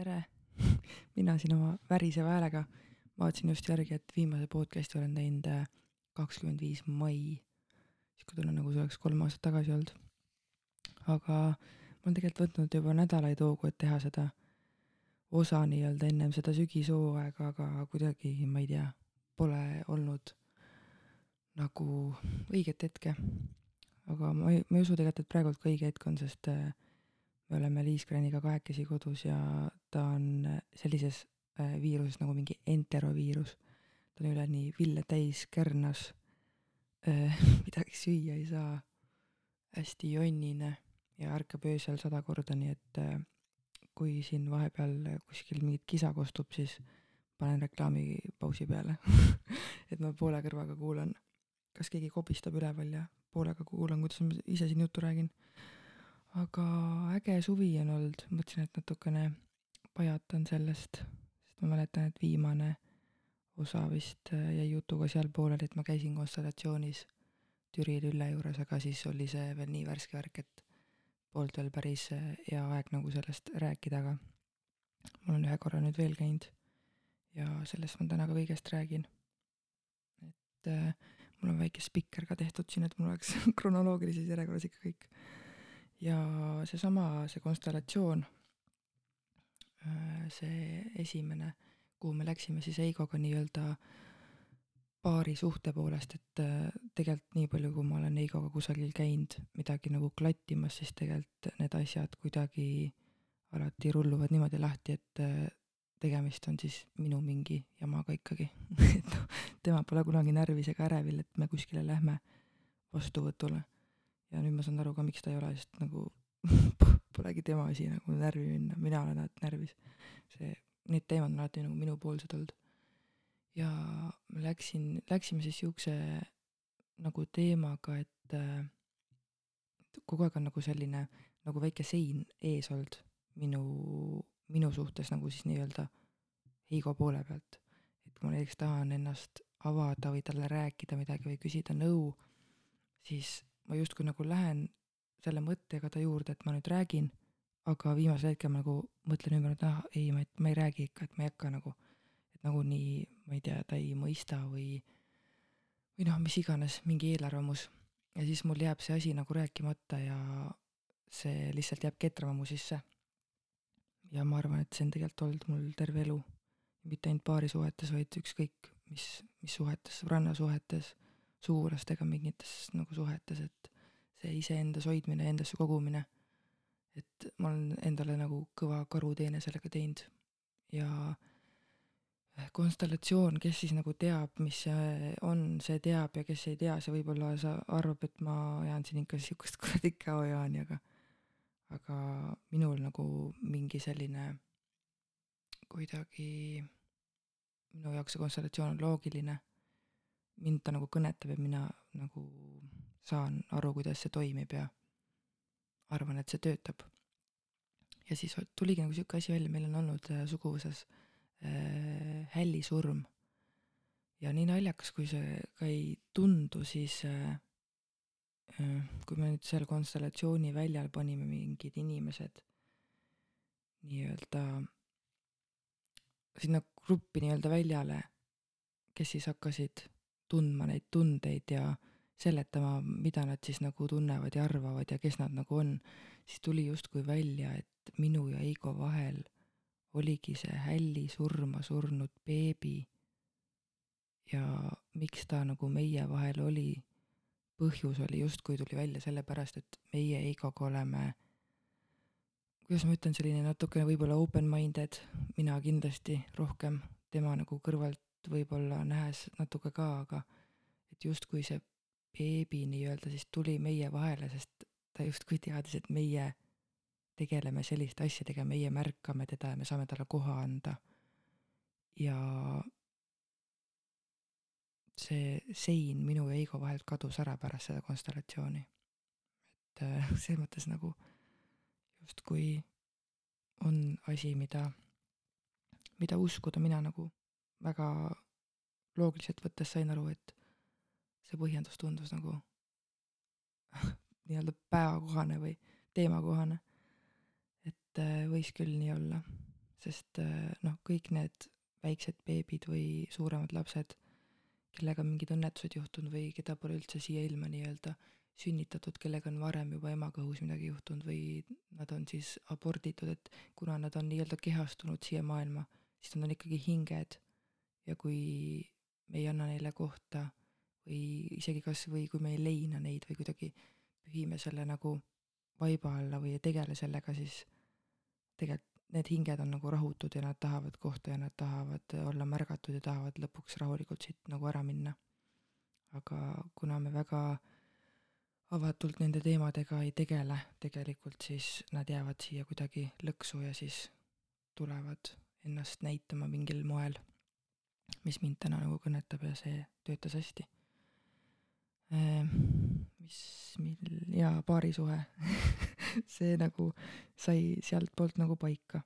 tere, mina siin oma väriseva häälega vaatasin just järgi, et viimase podcast'i olen teinud äh, kakskümmend viis mai. sihuke tunne, nagu see oleks kolm aastat tagasi olnud. aga ma olen tegelikult võtnud juba nädalaid hoogu, et teha seda osa nii-öelda ennem seda sügishooaega, aga kuidagi, ma ei tea, pole olnud nagu õiget hetke. aga ma ei, ma ei usu tegelikult, et praegult ka õige hetk on, sest äh, me oleme Liis Graniga kahekesi kodus ja ta on sellises äh, viiruses nagu mingi enteroviirus. ta on üleni ville täis, kärnas, äh, midagi süüa ei saa, hästi jonnine ja ärkab öösel sada korda, nii et äh, kui siin vahepeal kuskil mingit kisa kostub, siis panen reklaami pausi peale et ma poole kõrvaga kuulan, kas keegi kobistab üleval ja poolega kuulan, kuidas ma ise siin juttu räägin aga äge suvi on olnud, mõtlesin, et natukene pajatan sellest, sest ma mäletan, et viimane osa vist äh, jäi jutuga seal pooleli, et ma käisin konstellatsioonis Türi Lülle juures, aga siis oli see veel nii värske värk, et polnud veel päris äh, hea aeg nagu sellest rääkida, aga ma olen ühe korra nüüd veel käinud ja sellest ma täna ka kõigest räägin. et äh, mul on väike spikker ka tehtud siin, et mul oleks kronoloogilises järjekorras ikka kõik ja seesama, see konstellatsioon, äh, see esimene, kuhu me läksime siis Heigoga nii-öelda paari suhte poolest, et äh, tegelikult nii palju, kui ma olen Heigoga kusagil käinud midagi nagu klattimas, siis tegelikult need asjad kuidagi alati rulluvad niimoodi lahti, et äh, tegemist on siis minu mingi jamaga ikkagi. Et noh, tema pole kunagi närvis ega ärevil, et me kuskile lähme vastuvõtule ja nüüd ma saan aru ka, miks ta ei ole, sest nagu polegi tema asi nagu närvi minna, mina olen alati närvis. see, need teemad on alati nagu minupoolsed olnud. ja ma läksin, läksime siis siukse nagu teemaga, et äh, kogu aeg on nagu selline nagu väike sein ees olnud minu, minu suhtes nagu siis nii-öelda Heigo poole pealt. et kui ma näiteks tahan ennast avada või talle rääkida midagi või küsida nõu, siis ma justkui nagu lähen selle mõttega ta juurde, et ma nüüd räägin, aga viimasel hetkel ma nagu mõtlen ümber, et ah ei, ma, ma ei räägi ikka, et ma ei hakka nagu, et nagunii, ma ei tea, ta ei mõista või, või noh, mis iganes, mingi eelarvamus. ja siis mul jääb see asi nagu rääkimata ja see lihtsalt jääb ketrama mu sisse. ja ma arvan, et see on tegelikult olnud mul terve elu. mitte ainult paarisuhetes, vaid ükskõik mis, mis suhetes, sõbrannasuhetes sugulastega mingites nagu suhetes, et see iseendas hoidmine, endasse kogumine, et ma olen endale nagu kõva karuteene sellega teinud. Ja konstellatsioon, kes siis nagu teab, mis see on, see teab ja kes ei tea, see võib-olla sa arvab, et ma ajan siin ikka sihukest kuradi käojaani, aga aga minul nagu mingi selline kuidagi, minu jaoks see konstellatsioon on loogiline mind ta nagu kõnetab ja mina nagu saan aru, kuidas see toimib ja arvan, et see töötab. ja siis tuligi nagu sihuke asi välja, meil on olnud äh, suguvõsas äh, hällisurm. ja nii naljakas, kui see ka ei tundu, siis äh, äh, kui me nüüd seal konstellatsiooni väljal panime mingid inimesed nii-öelda sinna gruppi nii-öelda väljale, kes siis hakkasid tundma neid tundeid ja seletama, mida nad siis nagu tunnevad ja arvavad ja kes nad nagu on, siis tuli justkui välja, et minu ja Eigo vahel oligi see hälli surma surnud beebi. ja miks ta nagu meie vahel oli, põhjus oli justkui tuli välja sellepärast, et meie Eigoga oleme kuidas ma ütlen, selline natukene võib-olla open-minded, mina kindlasti rohkem, tema nagu kõrvalt võib-olla nähes natuke ka, aga et justkui see beebi nii-öelda siis tuli meie vahele, sest ta justkui teadis, et meie tegeleme selliste asjadega, meie märkame teda ja me saame talle koha anda. ja see sein minu ja Eigo vahelt kadus ära pärast seda konstellatsiooni. et äh, selles mõttes nagu justkui on asi, mida, mida uskuda, mina nagu väga loogiliselt võttes sain aru, et see põhjendus tundus nagu nii-öelda päevakohane või teemakohane. et äh, võis küll nii olla. sest äh, noh, kõik need väiksed beebid või suuremad lapsed, kellega mingid õnnetused juhtunud või keda pole üldse siia ilma nii-öelda sünnitatud, kellega on varem juba emakõhus midagi juhtunud või nad on siis aborditud, et kuna nad on nii-öelda kehastunud siia maailma, siis nad on ikkagi hinged ja kui me ei anna neile kohta või isegi kas või kui me ei leina neid või kuidagi pühime selle nagu vaiba alla või ei tegele sellega, siis tegelikult need hinged on nagu rahutud ja nad tahavad kohta ja nad tahavad olla märgatud ja tahavad lõpuks rahulikult siit nagu ära minna. aga kuna me väga avatult nende teemadega ei tegele tegelikult, siis nad jäävad siia kuidagi lõksu ja siis tulevad ennast näitama mingil moel, mis mind täna nagu kõnetab ja see töötas hästi Ehm, mis mil- jaa, paarisuhe see nagu sai sealtpoolt nagu paika.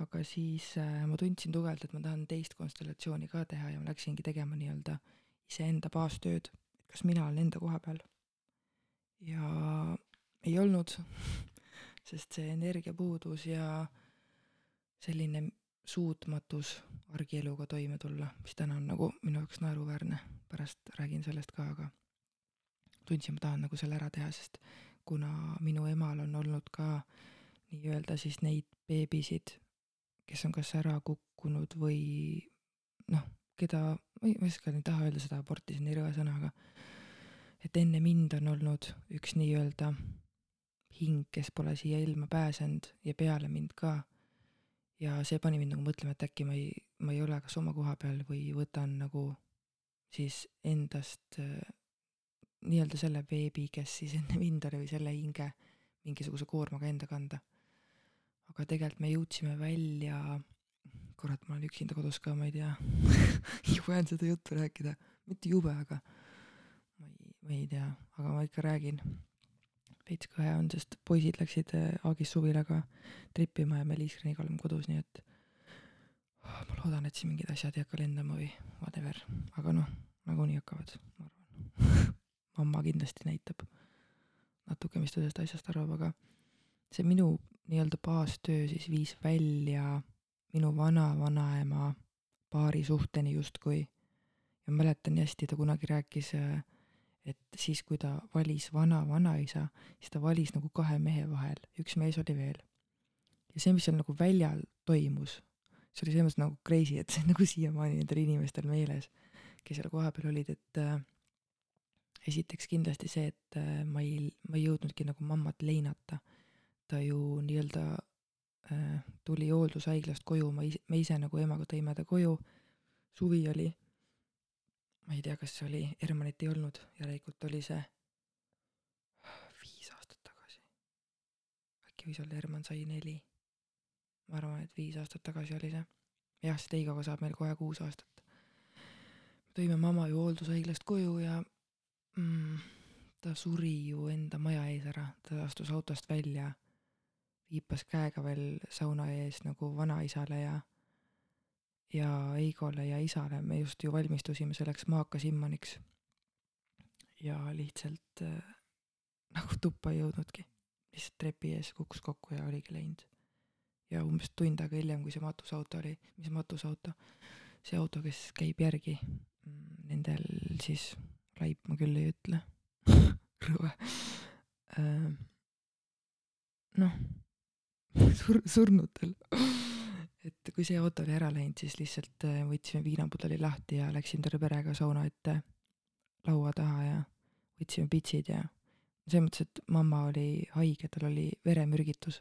aga siis äh, ma tundsin tugevalt, et ma tahan teist konstellatsiooni ka teha ja ma läksingi tegema nii-öelda iseenda baastööd, et kas mina olen enda koha peal. ja ei olnud, sest see energiapuudus ja selline suutmatus argieluga toime tulla, mis täna on nagu minu jaoks naeruväärne, pärast räägin sellest ka, aga tundsin, ma tahan nagu selle ära teha, sest kuna minu emal on olnud ka nii-öelda siis neid beebisid, kes on kas ära kukkunud või noh, keda, ma ei oska, ei taha öelda seda aborti, see on nii rõve sõna, aga et enne mind on olnud üks nii-öelda hing, kes pole siia ilma pääsenud ja peale mind ka. Ja see pani mind nagu mõtlema, et äkki ma ei, ma ei ole kas oma koha peal või võtan nagu siis endast nii-öelda selle beebi, kes siis enne mind oli, või selle hinge mingisuguse koormaga enda kanda. aga tegelikult me jõudsime välja, kurat, ma olen üksinda kodus ka, ma ei tea jube on seda juttu rääkida, mitte jube, aga ma ei, ma ei tea, aga ma ikka räägin. Veits kõhe on, sest poisid läksid äh, Aagis suvilaga tripima ja me Liis-Greniga oleme kodus, nii et oh, ma loodan, et siin mingid asjad ei hakka lendama või whatever, aga noh, nagunii hakkavad, ma arvan mamma kindlasti näitab natuke, mis ta sellest asjast arvab, aga see minu nii-öelda baastöö siis viis välja minu vana-vanaema paari suhteni justkui. ja mäletan nii hästi, ta kunagi rääkis, et siis, kui ta valis vana-vanaisa, siis ta valis nagu kahe mehe vahel, üks mees oli veel. ja see, mis seal nagu väljal toimus, see oli selles mõttes nagu crazy, et see on nagu siiamaani nendel inimestel meeles, kes seal kohapeal olid, et äh, esiteks kindlasti see, et äh, ma ei, ma ei jõudnudki nagu mammat leinata. ta ju nii-öelda äh, tuli hooldushaiglast koju, ma ise, me ise nagu emaga tõime ta koju, suvi oli, ma ei tea, kas see oli, Hermanit ei olnud, järelikult oli see viis aastat tagasi. äkki võis olla, Herman sai neli. ma arvan, et viis aastat tagasi oli see. jah, sest Heigoga saab meil kohe kuus aastat. tõime mamma ju hooldushaiglast koju ja mm,? ta suri ju enda maja ees ära, ta astus autost välja, viipas käega veel sauna ees nagu vanaisale ja ja Eigole ja isale, me just ju valmistusime selleks Maaka Simmaniks. ja lihtsalt äh, nagu tuppa ei jõudnudki, lihtsalt trepi ees kukkus kokku ja oligi läinud. ja umbes tund aega hiljem, kui see matusauto oli, mis matusauto, see auto, kes käib järgi, mm, nendel siis laip ma küll ei ütle rõve. Ehm, noh, sur-, surnutel. Et kui see auto oli ära läinud, siis lihtsalt äh, võtsime viinapudeli lahti ja läksime terve perega sauna ette laua taha ja võtsime pitsid ja selles mõttes, et mamma oli haige, tal oli veremürgitus.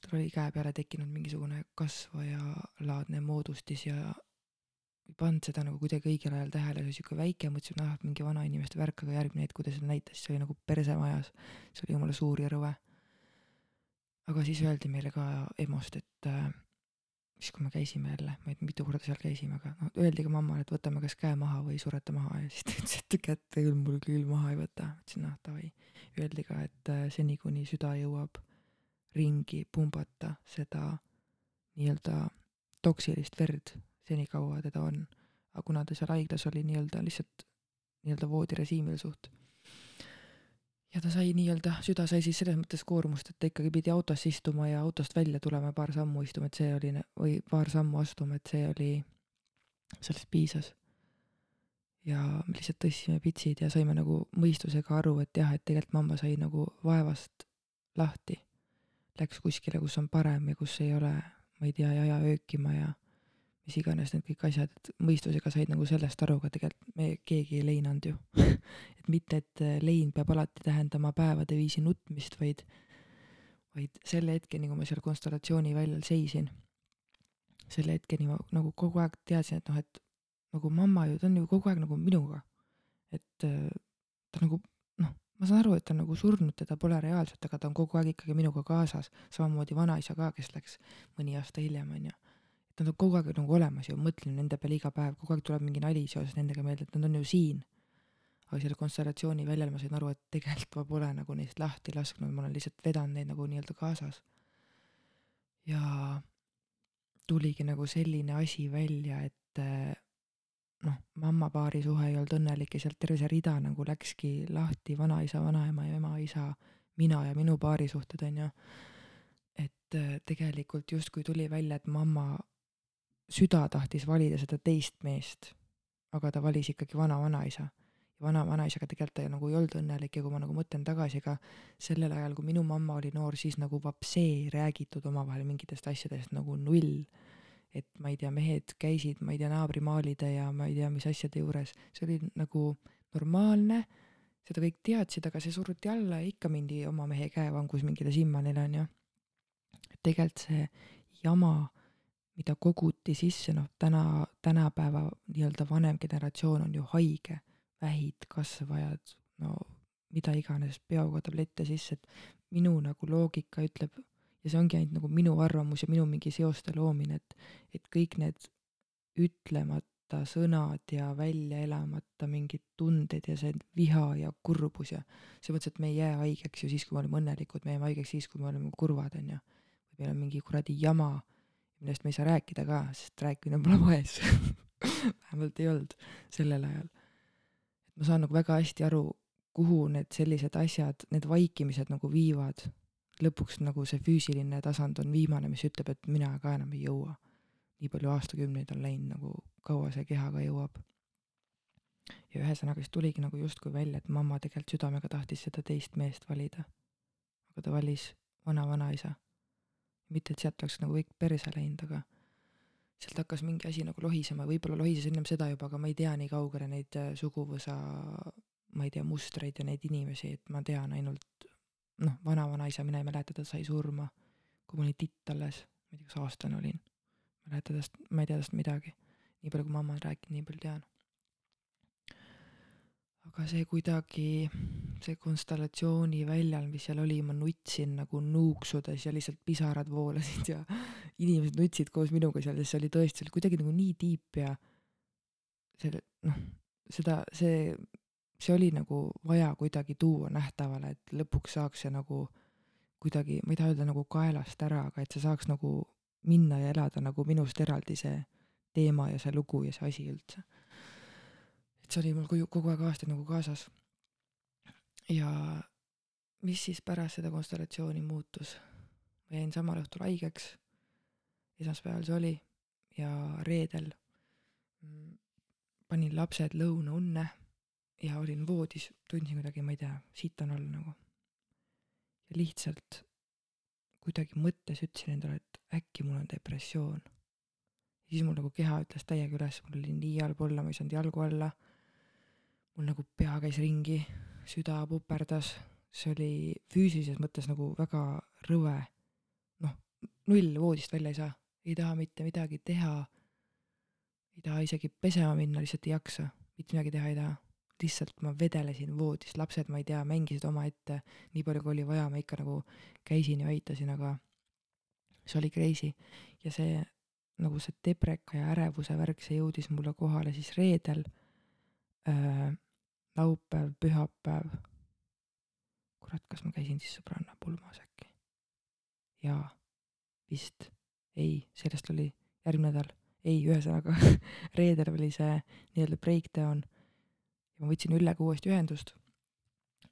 tal oli käe peale tekkinud mingisugune kasvajalaadne moodustis ja ei pannud seda nagu kuidagi õigel ajal tähele, see oli siuke väike, mõtlesin, ah, mingi vanainimeste värk, aga järgmine hetk, kui ta seda näitas, siis oli nagu perse majas. see oli jumala suur ja rõve. aga siis öeldi meile ka EMO-st, et äh, siis kui me käisime jälle, ma ei tea, mitu korda seal käisime, aga noh, öeldi ka mammale, et võtame kas käe maha või surete maha ja siis ta ütles, et kätte küll mul küll maha ei võta. ütlesin, noh davai. Öeldi ka, et äh, seni, kuni süda jõuab ringi pumbata seda nii-öelda toksilist verd senikaua teda on. aga kuna ta seal haiglas oli nii-öelda lihtsalt nii-öelda voodirežiimil suht. Ja ta sai nii-öelda, süda sai siis selles mõttes koormust, et ta ikkagi pidi autosse istuma ja autost välja tulema ja paar sammu istuma, et see oli, või paar sammu astuma, et see oli, sellest piisas. ja me lihtsalt tõstsime pitsid ja saime nagu mõistusega aru, et jah, et tegelikult mamma sai nagu vaevast lahti. Läks kuskile, kus on parem ja kus ei ole, ma ei tea, jaja öökima ja mis iganes need kõik asjad, et mõistusega said nagu sellest aru, aga tegelikult me keegi ei leinanud ju et mitte, et äh, lein peab alati tähendama päevade viisi nutmist, vaid, vaid selle hetkeni, kui ma seal konstellatsiooni väljal seisin, selle hetkeni ma nagu kogu aeg teadsin, et noh, et nagu mamma ju, ta on ju kogu aeg nagu minuga. et äh, ta nagu noh, ma saan aru, et ta on nagu surnud, teda pole reaalselt, aga ta on kogu aeg ikkagi minuga kaasas, samamoodi vanaisa ka, kes läks mõni aasta hiljem, onju nad on kogu aeg nagu olemas ju, mõtlen nende peale iga päev, kogu aeg tuleb mingi nali seoses nendega meelde, et nad on ju siin. aga selle konstellatsiooni väljal ma sain aru, et tegelikult ma pole nagu neist lahti lasknud, ma olen lihtsalt vedanud neid nagu nii-öelda kaasas. ja tuligi nagu selline asi välja, et noh, mamma-paari suhe ei olnud õnnelik ja sealt terve see rida nagu läkski lahti, vanaisa, vanaema ja ema-isa, mina ja minu paari suhted, on ju. et tegelikult justkui tuli välja, et mamma süda tahtis valida seda teist meest, aga ta valis ikkagi vana-vanaisa. ja vana-vanaisaga tegelikult ta nagu ei olnud õnnelik ja kui ma nagu mõtlen tagasi ka sellel ajal, kui minu mamma oli noor, siis nagu vapsee ei räägitud omavahel mingitest asjadest nagu null. et ma ei tea, mehed käisid, ma ei tea, naabrimaalide ja ma ei tea, mis asjade juures, see oli nagu normaalne, seda kõik teadsid, aga see suruti alla ja ikka mindi oma mehe käevangus mingile simmanile onju. tegelikult see jama mida koguti sisse, noh täna, tänapäeva nii-öelda vanem generatsioon on ju haige, vähid, kasvajad, no mida iganes, peoga tablette sisse, et minu nagu loogika ütleb ja see ongi ainult nagu minu arvamus ja minu mingi seoste loomine, et, et kõik need ütlemata sõnad ja välja elamata mingid tunded ja see viha ja kurbus ja selles mõttes, et me ei jää haigeks ju siis, kui me oleme õnnelikud, me jääme haigeks siis, kui me oleme kurvad, on ju. või meil on mingi kuradi jama millest me ei saa rääkida ka, sest rääkimine pole vaes vähemalt ei olnud sellel ajal. et ma saan nagu väga hästi aru, kuhu need sellised asjad, need vaikimised nagu viivad. lõpuks nagu see füüsiline tasand on viimane, mis ütleb, et mina ka enam ei jõua. nii palju aastakümneid on läinud, nagu kaua see kehaga jõuab. ja ühesõnaga siis tuligi nagu justkui välja, et mamma tegelikult südamega tahtis seda teist meest valida. aga ta valis vana-vanaisa mitte, et sealt oleks nagu kõik perse läinud, aga sealt hakkas mingi asi nagu lohisema, võib-olla lohises ennem seda juba, aga ma ei tea nii kaugele neid äh, suguvõsa, ma ei tea, mustreid ja neid inimesi, et ma tean ainult noh, vana-vanaisa, mina ei mäleta, ta sai surma, kui ma olin titt alles, ma ei tea, kas aastane olin. mäleta tast, ma ei tea tast midagi. nii palju, kui mamma on rääkinud, nii palju tean aga see kuidagi, see konstellatsiooni väljal, mis seal oli, ma nutsin nagu nuuksudes ja lihtsalt pisarad voolasid ja inimesed nutsid koos minuga seal, sest see oli tõesti, see oli kuidagi nagu nii tiip ja selle, noh, seda, see, see oli nagu vaja kuidagi tuua nähtavale, et lõpuks saaks see nagu kuidagi, ma ei taha öelda nagu kaelast ära, aga et see saaks nagu minna ja elada nagu minust eraldi see teema ja see lugu ja see asi üldse et see oli mul kogu, kogu aeg aastaid nagu kaasas. ja mis siis pärast seda konstellatsiooni muutus? ma jäin samal õhtul haigeks, esmaspäeval see oli, ja reedel mm, panin lapsed lõunaunne ja olin voodis, tundsin kuidagi, ma ei tea, siit on all nagu. ja lihtsalt kuidagi mõttes ütlesin endale, et äkki mul on depressioon. siis mul nagu keha ütles täiega üles, mul oli nii halb olla, ma ei saanud jalgu alla mul nagu pea käis ringi, süda puperdas, see oli füüsilises mõttes nagu väga rõve. noh, null voodist välja ei saa, ei taha mitte midagi teha. ei taha isegi pesema minna, lihtsalt ei jaksa, mitte midagi teha ei taha. lihtsalt ma vedelesin voodis, lapsed, ma ei tea, mängisid omaette, nii palju kui oli vaja, ma ikka nagu käisin ja aitasin, aga see oli crazy. Ja see nagu see depreka ja ärevuse värk, see jõudis mulle kohale siis reedel. Äh, laupäev, pühapäev. kurat, kas ma käisin siis sõbranna pulmas äkki? jaa, vist, ei, sellest oli järgmine nädal, ei, ühesõnaga reedel oli see nii-öelda breakdown ja ma võtsin Üllega uuesti ühendust.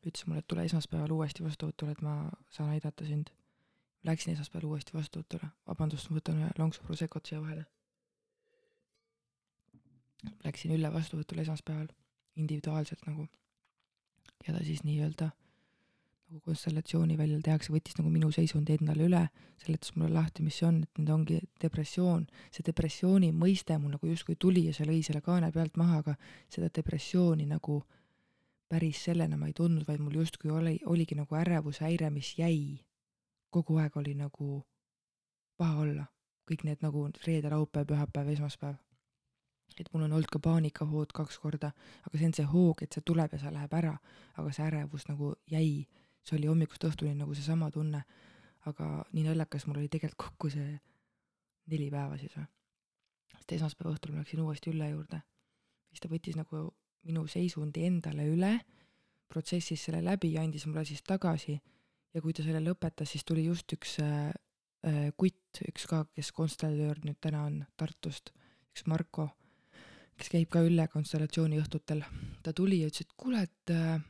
ütles mulle, et tule esmaspäeval uuesti vastuvõtule, et ma saan aidata sind. Läksin esmaspäeval uuesti vastuvõtule, vabandust, ma võtan ühe lonksu Prosecco't siia vahele. Läksin Ülle vastuvõtule esmaspäeval individuaalselt nagu ja ta siis nii-öelda nagu konstellatsiooni väljal tehakse, võttis nagu minu seisundi endale üle, seletas mulle lahti, mis see on, et nüüd ongi depressioon, see depressiooni mõiste mul nagu justkui tuli ja see lõi selle kaane pealt maha, aga seda depressiooni nagu päris sellena ma ei tundnud, vaid mul justkui oli, oligi nagu ärevushäire, mis jäi. kogu aeg oli nagu paha olla, kõik need nagu reede, laupäev, pühapäev, esmaspäev. Et mul on olnud ka paanikahood kaks korda, aga see on see hoog, et see tuleb ja see läheb ära, aga see ärevus nagu jäi. See oli hommikust õhtuni nagu seesama tunne, aga nii naljakas, mul oli tegelikult kokku see neli päeva siis või. sest esmaspäeva õhtul ma läksin uuesti Ülle juurde, siis ta võttis nagu minu seisundi endale üle, protsessis selle läbi ja andis mulle siis tagasi. Ja kui ta selle lõpetas, siis tuli just üks äh, äh kutt, üks ka, kes konstellöör nüüd täna on Tartust, üks Marko, kes käib ka Ülle konstellatsiooni õhtutel. ta tuli ja ütles, et kuule, et äh,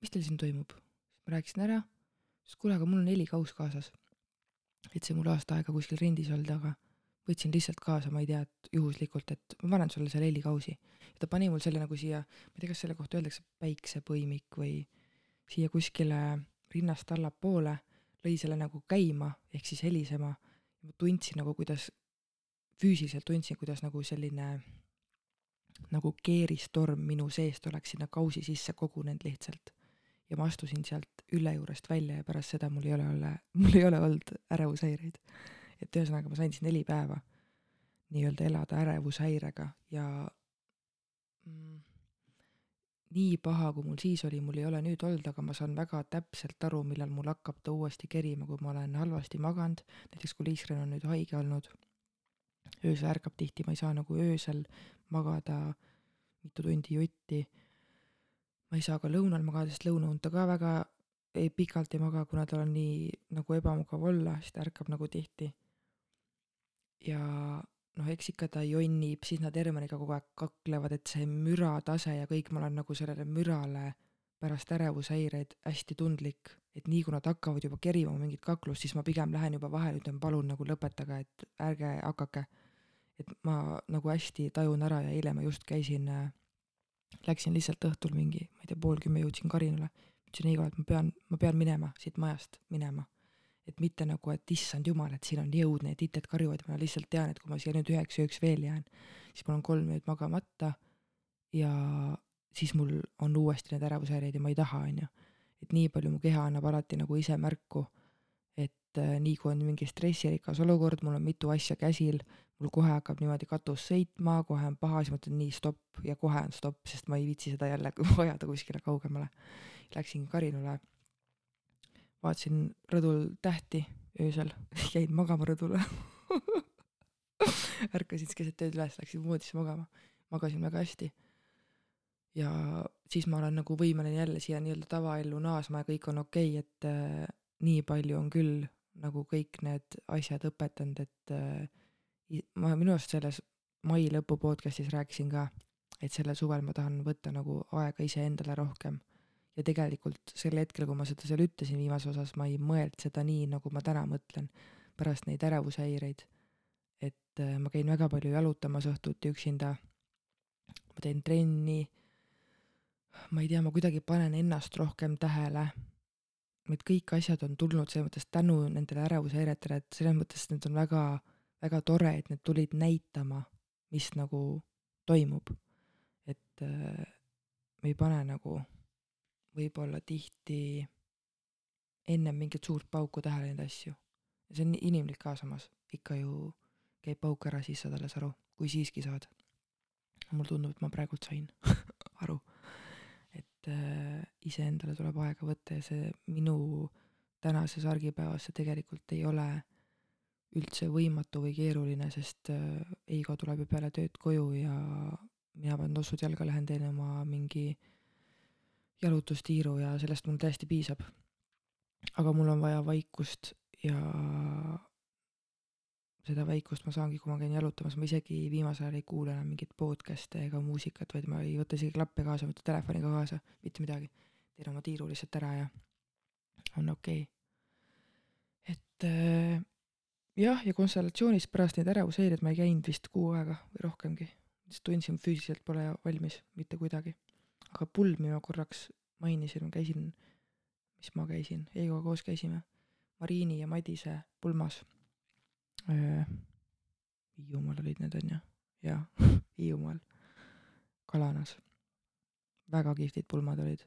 mis teil siin toimub? ma rääkisin ära, siis kuule, aga mul on helikaus kaasas. et see mul aasta aega kuskil rendis olnud, aga võtsin lihtsalt kaasa, ma ei tea, et juhuslikult, et ma panen sulle selle helikausi. ja ta pani mul selle nagu siia, ma ei tea, kas selle kohta öeldakse päiksepõimik või siia kuskile rinnast allapoole, lõi selle nagu käima ehk siis helisema. ma tundsin nagu, kuidas, füüsiliselt tundsin, kuidas nagu selline nagu keeristorm minu seest oleks sinna kausi sisse kogunenud lihtsalt ja ma astusin sealt Ülle juurest välja ja pärast seda mul ei ole olla, mul ei ole olnud ärevushäireid. et ühesõnaga ma sain siis neli päeva nii-öelda elada ärevushäirega ja mm, nii paha, kui mul siis oli, mul ei ole nüüd olnud, aga ma saan väga täpselt aru, millal mul hakkab ta uuesti kerima, kui ma olen halvasti maganud, näiteks kui Liisren on nüüd haige olnud, öösel ärkab tihti, ma ei saa nagu öösel magada mitu tundi jutti ma ei saa ka lõunal magada, sest lõunaund ta ka väga ei, pikalt ei maga, kuna tal on nii nagu ebamugav olla, siis ta ärkab nagu tihti. ja noh, eks ikka ta jonnib, siis nad Hermaniga kogu aeg kaklevad, et see müratase ja kõik, ma olen nagu sellele mürale pärast ärevushäireid hästi tundlik, et nii kui nad hakkavad juba kerima mingit kaklust, siis ma pigem lähen juba vahele, ütlen palun nagu lõpetage, et ärge hakake. et ma nagu hästi tajun ära ja eile ma just käisin äh, Läksin lihtsalt õhtul mingi, ma ei tea, pool kümme jõudsin Karinule, ütlesin Igole, et ma pean, ma pean minema siit majast, minema. et mitte nagu, et issand jumal, et siin on jõud, need ited karjuvad ma lihtsalt tean, et kui ma siia nüüd üheks ööks veel jään, siis mul on kolm ööd magamata ja siis mul on uuesti need ärevushäired ja ma ei taha, on ju. Et nii palju mu keha annab alati nagu ise märku, et äh, nii kui on mingi stressirikas olukord, mul on mitu asja käsil, mul kohe hakkab niimoodi katus sõitma, kohe on paha, siis mõtlen nii stopp. Ja kohe on stopp, sest ma ei viitsi seda jälle ajada kuskile kaugemale. Läksin Karinule, vaatasin rõdul tähti öösel, jäin magama rõdule. Ärkasin siis keset ööd üles, läksin voodisse magama, magasin väga hästi. ja siis ma olen nagu võimeline jälle siia nii-öelda tavaellu naasma ja kõik on okei okay,, et äh, nii palju on küll nagu kõik need asjad õpetanud, et äh, ma minu arust selles mai lõpu podcast'is rääkisin ka, et sellel suvel ma tahan võtta nagu aega iseendale rohkem. ja tegelikult sel hetkel, kui ma seda seal ütlesin viimases osas, ma ei mõelnud seda nii, nagu ma täna mõtlen, pärast neid ärevushäireid. et äh, ma käin väga palju jalutamas õhtuti üksinda, ma teen trenni, ma ei tea, ma kuidagi panen ennast rohkem tähele, et kõik asjad on tulnud selles mõttes tänu nendele ärevushäiretele, et selles mõttes need on väga väga tore, et need tulid näitama, mis nagu toimub. et äh, me ei pane nagu võib-olla tihti ennem mingit suurt pauku tähele neid asju. ja see on inimlik ka samas, ikka ju käib pauk ära, siis saad alles aru, kui siiski saad. mulle tundub, et ma praegult sain aru, et äh, iseendale tuleb aega võtta ja see minu tänases argipäevas see tegelikult ei ole üldse võimatu või keeruline, sest äh, Eigo tuleb ju peale tööd koju ja mina panen tossud jalga, lähen teen oma mingi jalutustiiru ja sellest mul täiesti piisab. aga mul on vaja vaikust ja seda vaikust ma saangi, kui ma käin jalutamas, ma isegi viimasel ajal ei kuula enam mingit podcast'e ega muusikat, vaid ma ei võta isegi klappe kaasa, mitte telefoni ka kaasa, mitte midagi. teen oma tiiru lihtsalt ära ja on okei okay.. et äh, jah, ja konstellatsioonis pärast neid ärevushäireid ma ei käinud vist kuu aega või rohkemgi, sest tundsin, füüsiliselt pole valmis mitte kuidagi. aga pulmi ma korraks mainisin, ma käisin, mis ma käisin, Heigoga koos käisime, Mariini ja Madise pulmas. Hiiumaal olid need on ju, jaa, Hiiumaal, Kalanas. väga kihvtid pulmad olid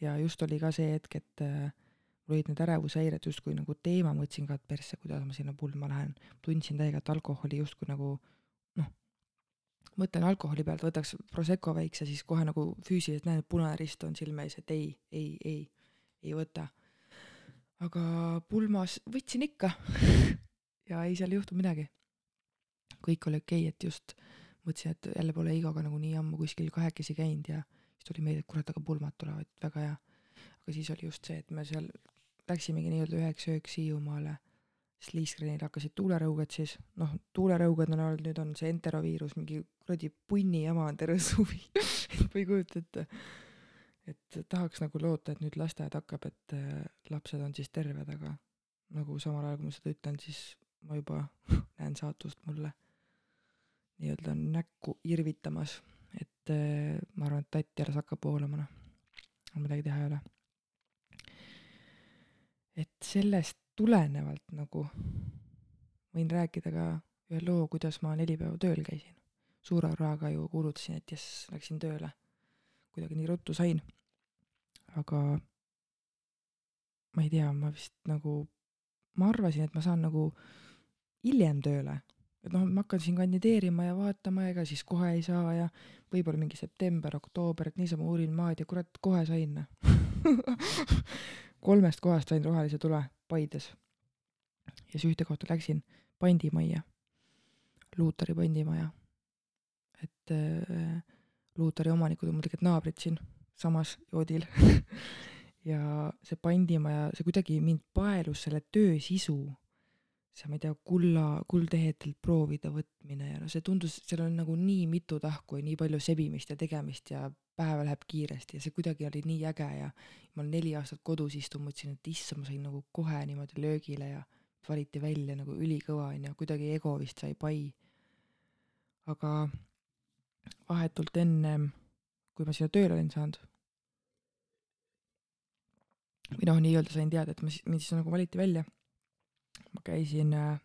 ja just oli ka see hetk, et äh, mul olid need ärevushäired justkui nagu teema, mõtlesin ka, et persse, kuidas ma sinna pulma lähen. tundsin täiega, et alkoholi justkui nagu noh, mõtlen alkoholi pealt, võtaks Prosecco väikse, siis kohe nagu füüsiliselt näen, et punane rist on silme ees, et ei, ei, ei, ei võta. aga pulmas võtsin ikka ja ei, seal ei juhtunud midagi. kõik oli okei okay,, et just mõtlesin, et jälle pole Igoga nagu nii ammu kuskil kahekesi käinud ja siis tuli meelde, et kurat, aga pulmad tulevad, väga hea. aga siis oli just see, et me seal läksimegi nii-öelda üheks ööks Hiiumaale, siis Liiskrenil hakkasid tuulerõuged siis, noh, tuulerõuged on olnud, nüüd on see enteroviirus, mingi kuradi punni jama on terve suvi ma ei kujuta ette. et tahaks nagu loota, et nüüd lasteaed hakkab, et äh, lapsed on siis terved, aga nagu samal ajal, kui ma seda ütlen, siis ma juba näen saatust mulle nii-öelda näkku irvitamas, et äh, ma arvan, et tatt jälle hakkab voolama, noh, midagi teha ei ole et sellest tulenevalt nagu võin rääkida ka ühe loo, kuidas ma neli päeva tööl käisin. suure hurraaga ju kuulutasin, et jess, läksin tööle. kuidagi nii ruttu sain. aga ma ei tea, ma vist nagu, ma arvasin, et ma saan nagu hiljem tööle. et noh, ma hakkan siin kandideerima ja vaatama, ega siis kohe ei saa ja võib-olla mingi september, oktoober, et niisama uurin maad ja kurat, kohe sain kolmest kohast sain rohelise tule Paides. ja siis ühte kohta läksin pandimajja, Luutari pandimaja. et äh, Luutari omanikud on tegelikult naabrid siin samas joodil ja see pandimaja, see kuidagi mind paelus selle töö sisu, see, ma ei tea, kulla, kuldehedelt proovide võtmine ja no see tundus, seal on nagu nii mitu tahku ja nii palju sebimist ja tegemist ja päev läheb kiiresti ja see kuidagi oli nii äge ja ma olen neli aastat kodus istunud, mõtlesin, et issand, ma sain nagu kohe niimoodi löögile ja valiti välja nagu ülikõva onju, kuidagi ego vist sai pai. aga vahetult ennem, kui ma sinna tööle olin saanud, või noh, nii-öelda sain teada, et ma siis, mind siis nagu valiti välja. Ma käisin äh,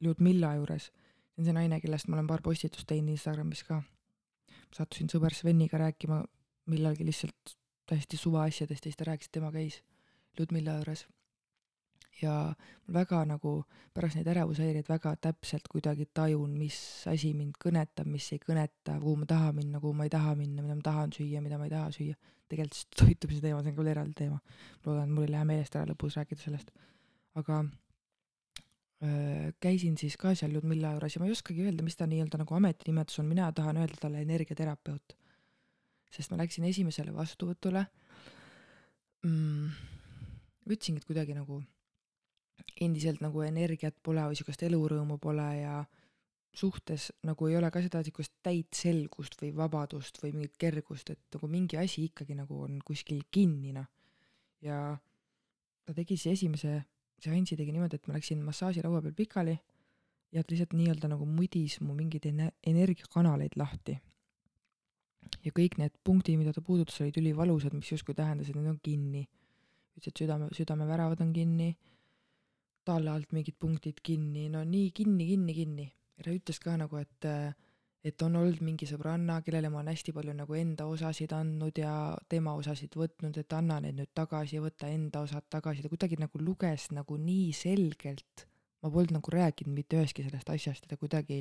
Ljudmilla juures, see on see naine, kellest ma olen paar postitust teinud Instagramis ka sattusin sõber Sveniga rääkima millalgi lihtsalt täiesti suvaasjadest ja siis ta rääkis, et tema käis Ludmilla juures. ja väga nagu pärast neid ärevushäireid väga täpselt kuidagi tajun, mis asi mind kõnetab, mis ei kõneta, kuhu ma tahan minna, kuhu ma ei taha minna, mida ma tahan süüa, mida ma ei taha süüa. tegelikult toitumise teema, see on küll eraldi teema. ma loodan, et mul ei lähe meelest ära lõpus rääkida sellest. aga käisin siis ka seal Ludmilla juures ja ma ei oskagi öelda, mis ta nii-öelda nagu ametinimetus on, mina tahan öelda talle energiaterapeut. sest ma läksin esimesele vastuvõtule mm,. ütlesingi, et kuidagi nagu endiselt nagu energiat pole või sihukest elurõõmu pole ja suhtes nagu ei ole ka seda sihukest täit selgust või vabadust või mingit kergust, et nagu mingi asi ikkagi nagu on kuskil kinni noh. ja ta tegi siis esimese seansi tegi niimoodi, et ma läksin massaažilaua peal pikali ja ta lihtsalt nii-öelda nagu mudis mu mingeid energiakanaleid lahti. ja kõik need punktid, mida ta puudutas, olid ülivalusad, mis justkui tähendas, et need on kinni. ütles, et südame, südameväravad on kinni, talle alt mingid punktid kinni, no nii kinni, kinni, kinni. ja ta ütles ka nagu, et äh, et on olnud mingi sõbranna, kellele ma olen hästi palju nagu enda osasid andnud ja tema osasid võtnud, et anna need nüüd tagasi võta enda osad tagasi, ta kuidagi nagu luges nagu nii selgelt, ma polnud nagu rääkinud mitte ühestki sellest asjast ja ta kuidagi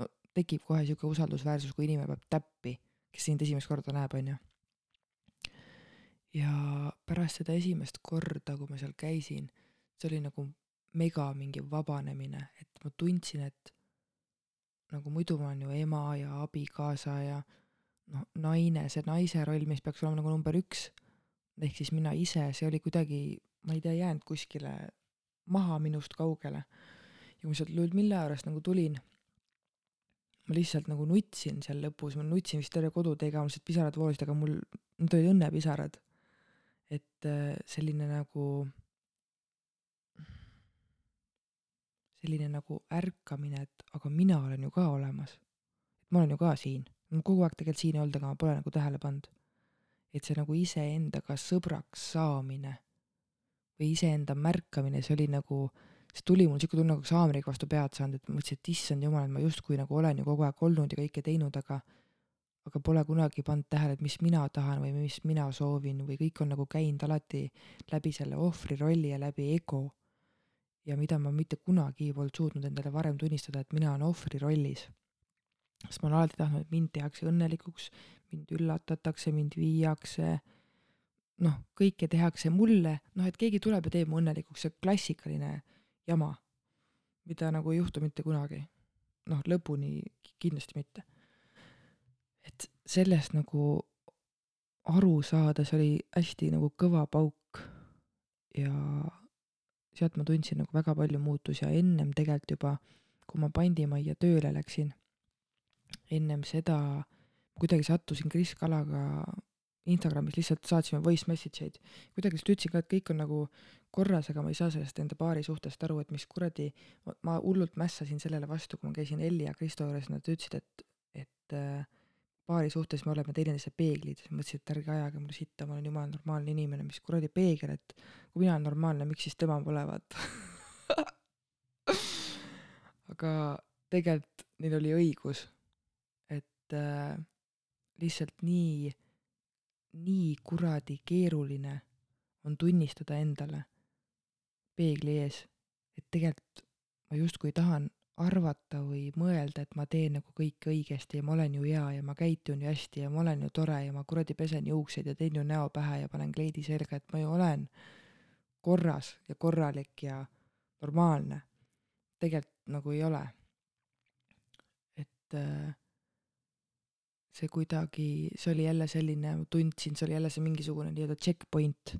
no tekib kohe niisugune usaldusväärsus, kui inimene peab täppi, kes sind esimest korda näeb, on ju. ja pärast seda esimest korda, kui ma seal käisin, see oli nagu mega mingi vabanemine, et ma tundsin, et nagu muidu ma olen ju ema ja abikaasa ja noh, naine, see naise roll, mis peaks olema nagu number üks, ehk siis mina ise, see oli kuidagi, ma ei tea, jäänud kuskile maha minust kaugele. ja kui ma sealt Ludmilla juurest nagu tulin, ma lihtsalt nagu nutsin seal lõpus, ma nutsin vist terve kodutee ka, mul lihtsalt pisarad voolasid, aga mul, need olid õnnepisarad. et äh, selline nagu, selline nagu ärkamine, et aga mina olen ju ka olemas. ma olen ju ka siin, kogu aeg tegelikult siin olnud, aga ma pole nagu tähele pannud. et see nagu iseendaga sõbraks saamine või iseenda märkamine, see oli nagu, see tuli mul siuke tunne, nagu haamriga vastu pead saanud, et ma mõtlesin, et issand jumal, et ma justkui nagu olen ju kogu aeg olnud ja kõike teinud, aga aga pole kunagi pannud tähele, et mis mina tahan või mis mina soovin või kõik on nagu käinud alati läbi selle ohvri rolli ja läbi ego. Ja mida ma mitte kunagi polnud suutnud endale varem tunnistada, et mina olen ohvri rollis. sest ma olen alati tahtnud, et mind tehakse õnnelikuks, mind üllatatakse, mind viiakse, noh, kõike tehakse mulle, noh, et keegi tuleb ja teeb mu õnnelikuks, see klassikaline jama, mida nagu ei juhtu mitte kunagi. noh, lõpuni kindlasti mitte et sellest nagu aru saada, see oli hästi nagu kõva pauk ja sealt ma tundsin nagu väga palju muutusi ja ennem tegelikult juba, kui ma pandimajja tööle läksin, ennem seda kuidagi sattusin Kris Kalaga Instagramis lihtsalt saatsime voice message eid. kuidagi lihtsalt ütlesin ka, et kõik on nagu korras, aga ma ei saa sellest enda paari suhtest aru, et mis kuradi, ma hullult mässasin sellele vastu, kui ma käisin Elli ja Kristo juures, nad ütlesid, et, et äh, paari suhtes me oleme teineteise peeglid, siis mõtlesin, et ärge ajage mulle sitta, ma olen jumala normaalne inimene, mis kuradi peegel, et kui mina olen normaalne, miks siis tema pole, vaata? Aga tegelikult neil oli õigus, et äh, lihtsalt nii, nii kuradi keeruline on tunnistada endale peegli ees, et tegelikult ma justkui tahan arvata või mõelda, et ma teen nagu kõike õigesti ja ma olen ju hea ja ma käitun ju hästi ja ma olen ju tore ja ma kuradi pesen juukseid ja teen ju näo pähe ja panen kleidi selga, et ma ju olen korras ja korralik ja normaalne. tegelikult nagu ei ole. et äh, see kuidagi, see oli jälle selline, ma tundsin, see oli jälle see mingisugune nii-öelda checkpoint,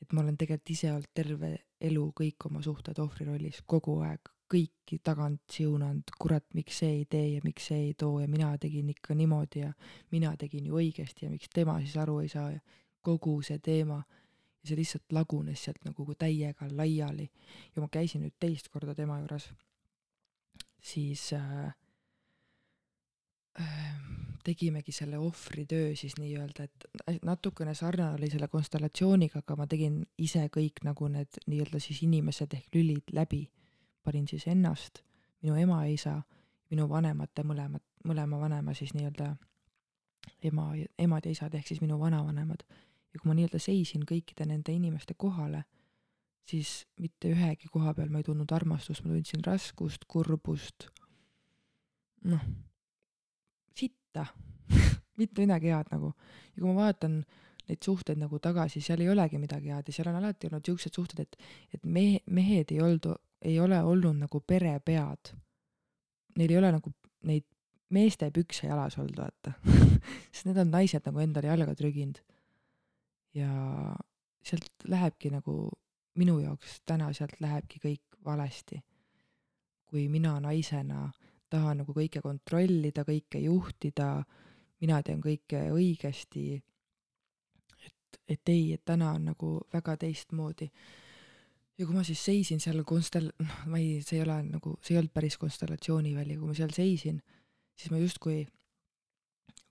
et ma olen tegelikult ise olnud terve elu kõik oma suhted ohvri rollis kogu aeg, kõiki tagant siunanud, kurat, miks see ei tee ja miks see ei too ja mina tegin ikka niimoodi ja mina tegin ju õigesti ja miks tema siis aru ei saa ja kogu see teema. ja see lihtsalt lagunes sealt nagu täiega laiali ja ma käisin nüüd teist korda tema juures, siis äh, äh, tegimegi selle ohvritöö siis nii-öelda, et natukene sarnane oli selle konstellatsiooniga, aga ma tegin ise kõik nagu need nii-öelda siis inimesed ehk lülid läbi panin siis ennast, minu ema-isa, minu vanemate mõlemad, mõlema vanema siis nii-öelda ema, emad ja isad ehk siis minu vanavanemad. ja kui ma nii-öelda seisin kõikide nende inimeste kohale, siis mitte ühegi koha peal ma ei tundnud armastust, ma tundsin raskust, kurbust, noh, sitta mitte midagi head nagu. ja kui ma vaatan neid suhteid nagu tagasi, seal ei olegi midagi head ja seal on alati olnud siuksed suhted, et, et mehe, mehed ei olnud ei ole olnud nagu perepead. Neil ei ole nagu neid meeste pükse jalas olnud, vaata sest need on naised nagu endale jalga trüginud. ja sealt lähebki nagu, minu jaoks täna sealt lähebki kõik valesti. kui mina naisena tahan nagu kõike kontrollida, kõike juhtida, mina teen kõike õigesti. et, et ei, et täna on nagu väga teistmoodi ja kui ma siis seisin seal konstel-, noh, ma ei, see ei ole nagu, see ei olnud päris konstellatsiooniväli, kui ma seal seisin, siis ma justkui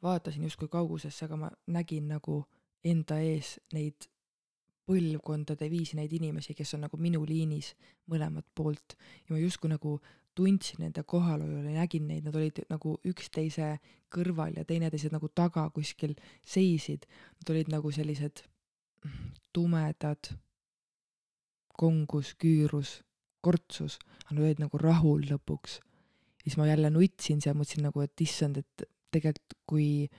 vaatasin justkui kaugusesse, aga ma nägin nagu enda ees neid põlvkondade viisi neid inimesi, kes on nagu minu liinis mõlemat poolt ja ma justkui nagu tundsin nende kohalolu ja nägin neid, nad olid nagu üksteise kõrval ja teineteised nagu taga kuskil seisid. Nad olid nagu sellised tumedad kongus, küürus, kortsus, aga nad olid nagu rahul lõpuks. siis ma jälle nutsin seal, mõtlesin nagu, et issand, et tegelikult kui,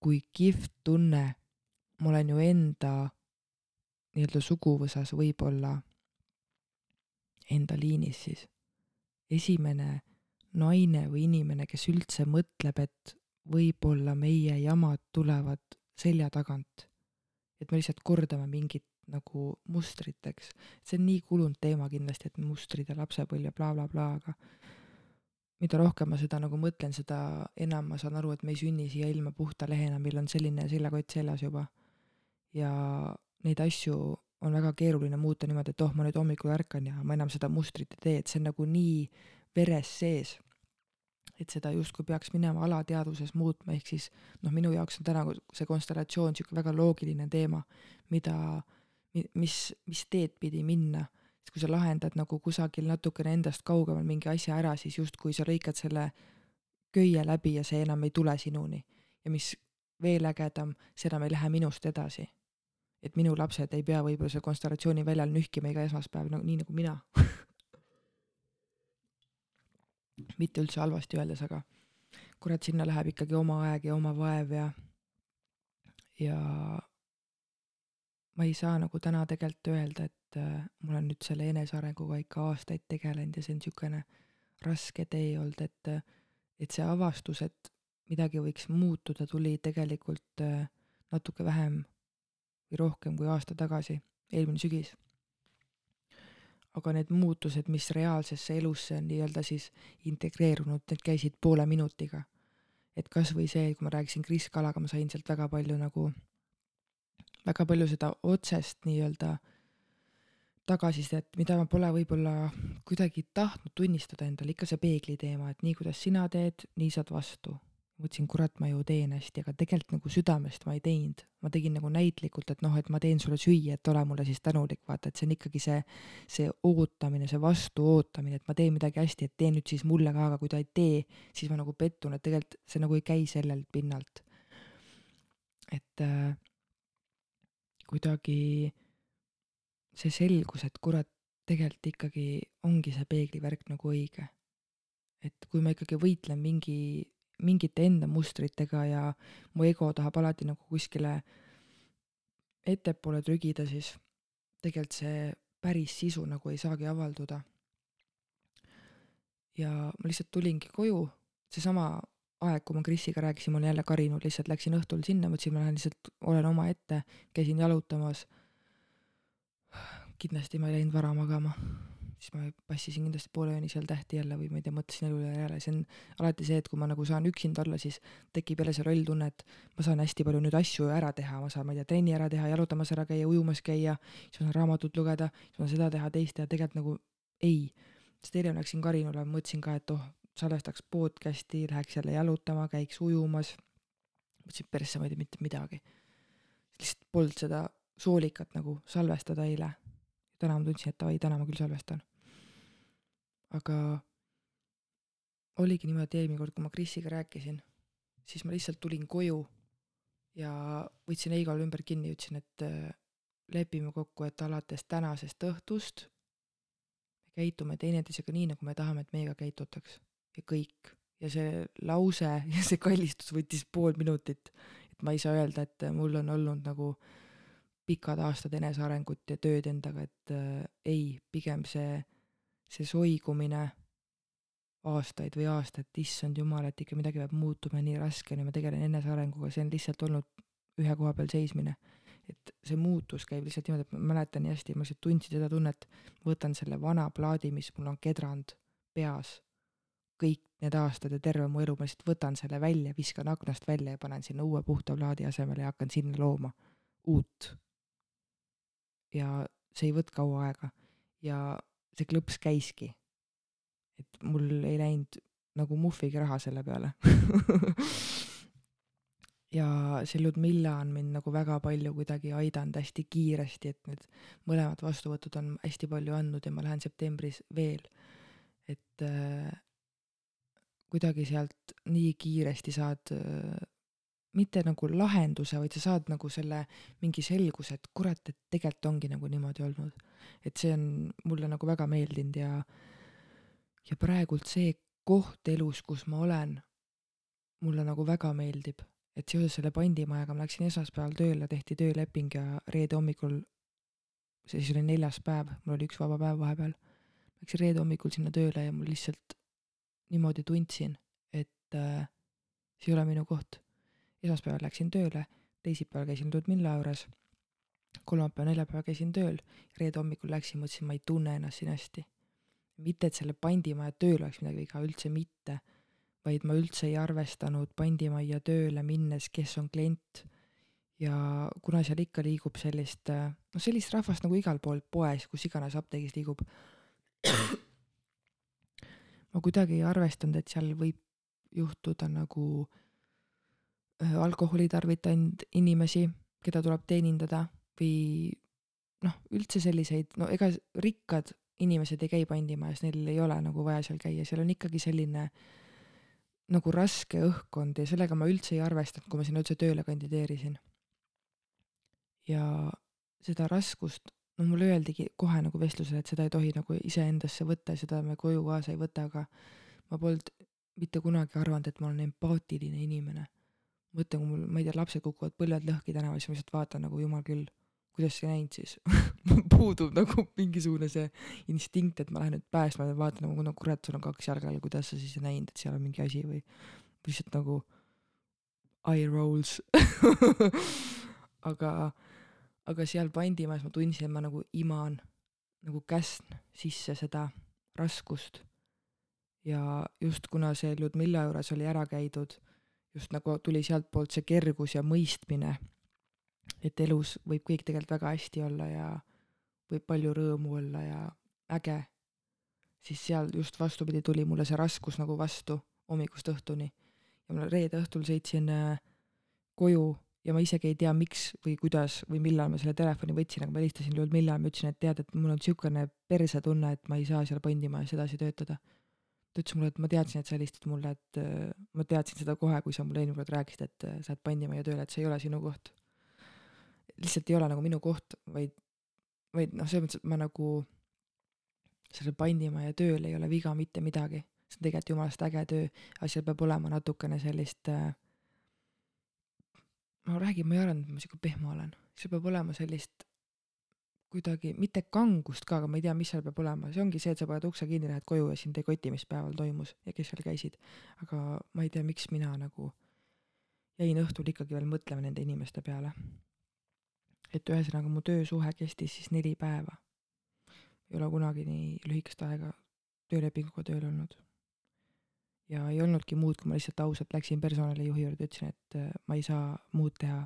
kui kihvt tunne, ma olen ju enda nii-öelda suguvõsas võib-olla enda liinis siis. esimene naine või inimene, kes üldse mõtleb, et võib-olla meie jamad tulevad selja tagant. et me lihtsalt kordame mingit nagu mustriteks. see on nii kulunud teema kindlasti, et mustrid ja lapsepõlv ja blablabla bla, aga mida rohkem ma seda nagu mõtlen, seda enam ma saan aru, et me ei sünni siia ilma puhta lehena, meil on selline seljakott seljas juba. ja neid asju on väga keeruline muuta niimoodi, et oh, ma nüüd hommikul ärkan ja ma enam seda mustrit ei tee, et see on nagu nii veres sees. et seda justkui peaks minema alateadvuses muutma, ehk siis noh, minu jaoks on täna see konstellatsioon niisugune väga loogiline teema, mida, mis, mis teed pidi minna siis kui sa lahendad nagu kusagil natukene endast kaugemal mingi asja ära, siis justkui sa lõikad selle köie läbi ja see enam ei tule sinuni. ja mis veel ägedam, see enam ei lähe minust edasi. et minu lapsed ei pea võib-olla seal konstellatsiooni väljal nühkima iga esmaspäev nagu nii nagu mina mitte üldse halvasti öeldes, aga kurat, sinna läheb ikkagi oma aeg ja oma vaev ja, ja ma ei saa nagu täna tegelikult öelda, et äh, ma olen nüüd selle enesearenguga ikka aastaid tegelenud ja see on niisugune raske tee olnud, et, et see avastus, et midagi võiks muutuda, tuli tegelikult äh, natuke vähem või rohkem kui aasta tagasi, eelmine sügis. aga need muutused, mis reaalsesse elusse on nii-öelda siis integreerunud, need käisid poole minutiga. et kas või see, kui ma rääkisin Kris Kalaga, ma sain sealt väga palju nagu väga palju seda otsest nii-öelda tagasisidet, mida ma pole võib-olla kuidagi tahtnud tunnistada endale, ikka see peegli teema, et nii, kuidas sina teed, nii saad vastu. mõtlesin, kurat, ma ju teen hästi, aga tegelikult nagu südamest ma ei teinud. ma tegin nagu näitlikult, et noh, et ma teen sulle süüa, et ole mulle siis tänulik, vaata, et see on ikkagi see, see ootamine, see vastu ootamine, et ma teen midagi hästi, et tee nüüd siis mulle ka, aga kui ta ei tee, siis ma nagu pettun, et tegelikult see nagu ei käi sellelt pinnalt. et äh, kuidagi see selgus, et kurat, tegelikult ikkagi ongi see peeglivärk nagu õige. et kui ma ikkagi võitlen mingi, mingite enda mustritega ja mu ego tahab alati nagu kuskile ettepoole trügida, siis tegelikult see päris sisu nagu ei saagi avalduda. ja ma lihtsalt tulingi koju, seesama aeg, kui ma Krisiga rääkisin, ma olin jälle karinud, lihtsalt läksin õhtul sinna, mõtlesin, ma lähen lihtsalt, olen omaette, käisin jalutamas. kindlasti ma ei läinud vara magama, siis ma passisin kindlasti poole ööni seal tähti jälle või ma ei tea, mõtlesin elule järele, see on alati see, et kui ma nagu saan üksinda olla, siis tekib jälle see rolltunne, et ma saan hästi palju nüüd asju ära teha, ma saan, ma ei tea, trenni ära teha, jalutamas ära käia, ujumas käia, siis ma saan raamatut lugeda, siis ma saan seda teha, teist teha, tegelikult nagu ei. sest eile ma läksin Karinule, mõtlesin ka, et oh, salvestaks podcast'i, läheks jälle jalutama, käiks ujumas. mõtlesin, persse, ma ei tee mitte midagi. lihtsalt polnud seda soolikat nagu salvestada eile. täna ma tundsin, et davai, täna ma küll salvestan. aga oligi niimoodi, et eelmine kord, kui ma Krisiga rääkisin, siis ma lihtsalt tulin koju ja võtsin Eigole ümber kinni, ütlesin, et äh, lepime kokku, et alates tänasest õhtust me käitume teineteisega nii, nagu me tahame, et meiega käitutaks ja kõik. ja see lause ja see kallistus võttis pool minutit. et ma ei saa öelda, et mul on olnud nagu pikad aastad enesearengut ja tööd endaga, et äh, ei, pigem see, see soigumine aastaid või aastaid, issand jumal, et ikka midagi peab muutuma, nii raske on ja ma tegelen enesearenguga, see on lihtsalt olnud ühe koha peal seismine. et see muutus käib lihtsalt niimoodi, et ma mäletan nii hästi, ma lihtsalt tundsin seda tunnet, võtan selle vana plaadi, mis mul on kedranud peas kõik need aastad ja terve mu elu, ma lihtsalt võtan selle välja, viskan aknast välja ja panen sinna uue puhta plaadi asemele ja hakkan sinna looma uut. ja see ei võtnud kaua aega ja see klõps käiski. et mul ei läinud nagu muhvigi raha selle peale ja see Ludmilla on mind nagu väga palju kuidagi aidanud hästi kiiresti, et need mõlemad vastuvõtud on hästi palju andnud ja ma lähen septembris veel. et äh, kuidagi sealt nii kiiresti saad mitte nagu lahenduse, vaid sa saad nagu selle mingi selguse, et kurat, et tegelikult ongi nagu niimoodi olnud. et see on mulle nagu väga meeldinud ja, ja praegult see koht elus, kus ma olen, mulle nagu väga meeldib. et seoses selle pandimajaga ma läksin esmaspäeval tööle, tehti tööleping ja reede hommikul, see siis oli neljas päev, mul oli üks vaba päev vahepeal, läksin reede hommikul sinna tööle ja mul lihtsalt niimoodi tundsin, et äh, see ei ole minu koht. esmaspäeval läksin tööle, teisipäeval käisin Ludmilla juures, kolmapäev, neljapäev käisin tööl, reede hommikul läksin, mõtlesin, ma ei tunne ennast siin hästi. mitte, et selle pandimajja tööl oleks midagi viga, üldse mitte, vaid ma üldse ei arvestanud pandimajja tööle minnes, kes on klient ja kuna seal ikka liigub sellist, noh sellist rahvast nagu igal pool poes, kus iganes apteegis liigub, ma kuidagi ei arvestanud, et seal võib juhtuda nagu äh, alkoholi tarvitanud inimesi, keda tuleb teenindada või noh, üldse selliseid, no ega rikkad inimesed ei käi pandimajas, neil ei ole nagu vaja seal käia, seal on ikkagi selline nagu raske õhkkond ja sellega ma üldse ei arvestanud, kui ma sinna üldse tööle kandideerisin. ja seda raskust, no mulle öeldigi kohe nagu vestlusel, et seda ei tohi nagu iseendasse võtta seda me koju kaasa ei võta, aga ma polnud mitte kunagi arvanud, et ma olen empaatiline inimene. mõtlen, kui mul, ma ei tea, lapsed kukuvad põlved lõhki tänaval, siis ma lihtsalt vaatan nagu jumal küll kuidas sa näinud siis puudub nagu mingisugune see instinkt, et ma lähen nüüd päästma ja vaatan nagu no kurat, sul on kaks jalga all, kuidas sa siis ei näinud, et seal on mingi asi või lihtsalt nagu eye rolls aga, aga seal pandimajas ma tundsin, et ma nagu iman nagu käsn sisse seda raskust. ja just kuna see Ludmilla juures oli ära käidud, just nagu tuli sealtpoolt see kergus ja mõistmine et elus võib kõik tegelikult väga hästi olla ja võib palju rõõmu olla ja äge, siis seal just vastupidi tuli mulle see raskus nagu vastu hommikust õhtuni. ja ma reede õhtul sõitsin äh, koju ja ma isegi ei tea, miks või kuidas või millal ma selle telefoni võtsin, aga ma helistasin Ludmilla ja ma ütlesin, et tead, et mul on niisugune persetunne, et ma ei saa seal pandimajas edasi töötada. ta ütles mulle, et ma teadsin, et sa helistad mulle, et äh, ma teadsin seda kohe, kui sa mulle eelmine kord rääkisid, et äh, sa oled pandimaja tööle, et see ei ole sinu koht. Lihtsalt ei ole nagu minu koht, vaid, vaid noh, selles mõttes, et ma nagu sellel pandimaja tööl ei ole viga mitte midagi, see on tegelikult jumalast äge töö, aga seal peab olema natukene sellist äh,, ma räägin, ma ei arvanud, et ma sihuke pehmo olen, seal peab olema sellist kuidagi, mitte kangust ka, aga ma ei tea, mis seal peab olema, see ongi see, et sa paned ukse kinni, lähed koju ja sind ei koti, mis päeval toimus ja kes seal käisid. aga ma ei tea, miks mina nagu jäin õhtul ikkagi veel mõtlema nende inimeste peale et ühesõnaga mu töösuhe kestis siis neli päeva. ei ole kunagi nii lühikest aega töölepinguga tööl olnud. Ja ei olnudki muud, kui ma lihtsalt ausalt läksin personalijuhi juurde, ütlesin, et äh, ma ei saa muud teha,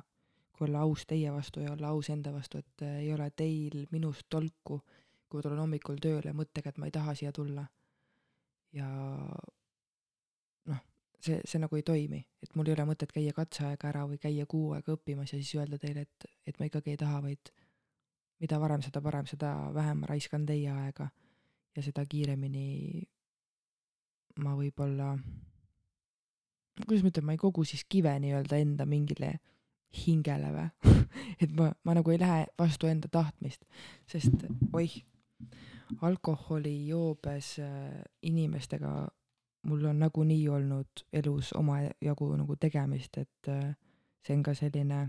kui olla aus teie vastu ja olla aus enda vastu, et äh, ei ole teil minust tolku, kui ma tulen hommikul tööle mõttega, et ma ei taha siia tulla. ja see, see nagu ei toimi, et mul ei ole mõtet käia katseaega ära või käia kuu aega õppimas ja siis öelda teile, et, et ma ikkagi ei taha, vaid mida varem, seda parem, seda vähem ma raiskan teie aega ja seda kiiremini ma võib-olla, kuidas ma ütlen, ma ei kogu siis kive nii-öelda enda mingile hingele või et ma, ma nagu ei lähe vastu enda tahtmist, sest oih, alkoholijoobes äh, inimestega mul on nagunii olnud elus omajagu nagu tegemist, et äh, see on ka selline,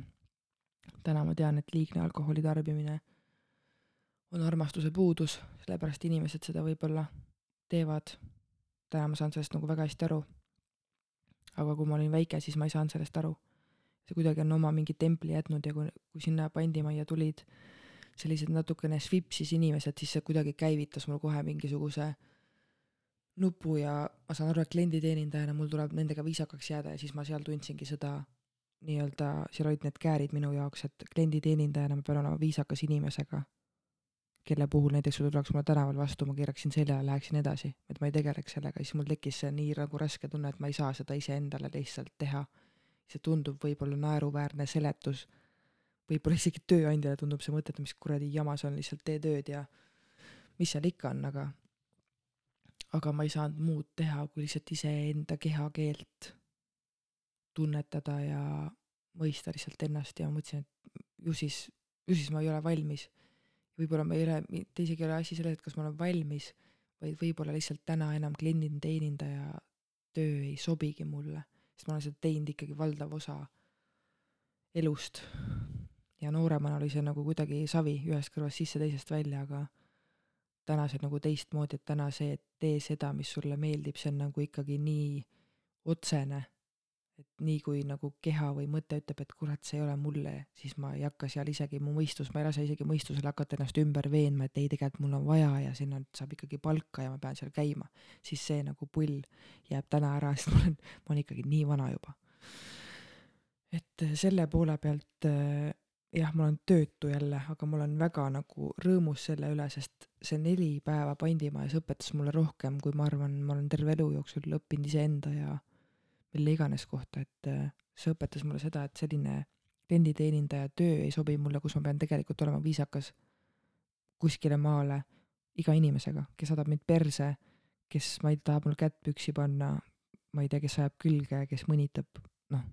täna ma tean, et liigne alkoholi tarbimine on armastuse puudus, sellepärast inimesed seda võib-olla teevad. Täna ma saan sellest nagu väga hästi aru. aga kui ma olin väike, siis ma ei saanud sellest aru. see kuidagi on oma mingi templi jätnud ja kui, kui sinna pandimajja tulid sellised natukene svipsis inimesed, siis see kuidagi käivitas mul kohe mingisuguse nupu ja ma saan aru, et klienditeenindajana mul tuleb nendega viisakaks jääda ja siis ma seal tundsingi seda nii-öelda, seal olid need käärid minu jaoks, et klienditeenindajana ma pean olema viisakas inimesega, kelle puhul näiteks kui ta tuleks mulle tänaval vastu, ma keeraksin selja ja läheksin edasi, et ma ei tegeleks sellega, siis mul tekkis see nii nagu raske tunne, et ma ei saa seda iseendale lihtsalt teha. see tundub võib-olla naeruväärne seletus, võib-olla isegi tööandjale tundub see mõte, et mis kuradi jama see on, lihtsalt tee tööd ja mis seal ikka on, aga aga ma ei saanud muud teha, kui lihtsalt iseenda kehakeelt tunnetada ja mõista lihtsalt ennast ja mõtlesin, et ju siis, ju siis ma ei ole valmis. Võib-olla ma ei ole, mitte isegi ei ole asi selles, et kas ma olen valmis, vaid võib-olla lihtsalt täna enam klienditeenindaja töö ei sobigi mulle, sest ma olen seda teinud ikkagi valdav osa elust. ja nooremana oli see nagu kuidagi savi ühest kõrvast sisse, teisest välja, aga täna see on nagu teistmoodi, et täna see, et tee seda, mis sulle meeldib, see on nagu ikkagi nii otsene, et nii kui nagu keha või mõte ütleb, et kurat, see ei ole mulle, siis ma ei hakka seal isegi mu mõistus, ma ei lase isegi mõistusel hakata ennast ümber veenma, et ei, tegelikult mul on vaja ja sinna saab ikkagi palka ja ma pean seal käima, siis see nagu pull jääb täna ära, sest ma olen, ma olen ikkagi nii vana juba. et selle poole pealt äh, jah, ma olen töötu jälle, aga ma olen väga nagu rõõmus selle üle, sest see neli päeva pandimajas õpetas mulle rohkem, kui ma arvan, ma olen terve elu jooksul õppinud iseenda ja mille iganes kohta, et äh, see õpetas mulle seda, et selline klienditeenindaja töö ei sobi mulle, kus ma pean tegelikult olema viisakas kuskile maale iga inimesega, kes saadab mind perse, kes, ma ei tea, tahab mul kätt püksi panna, ma ei tea, kes ajab külge, kes mõnitab, noh,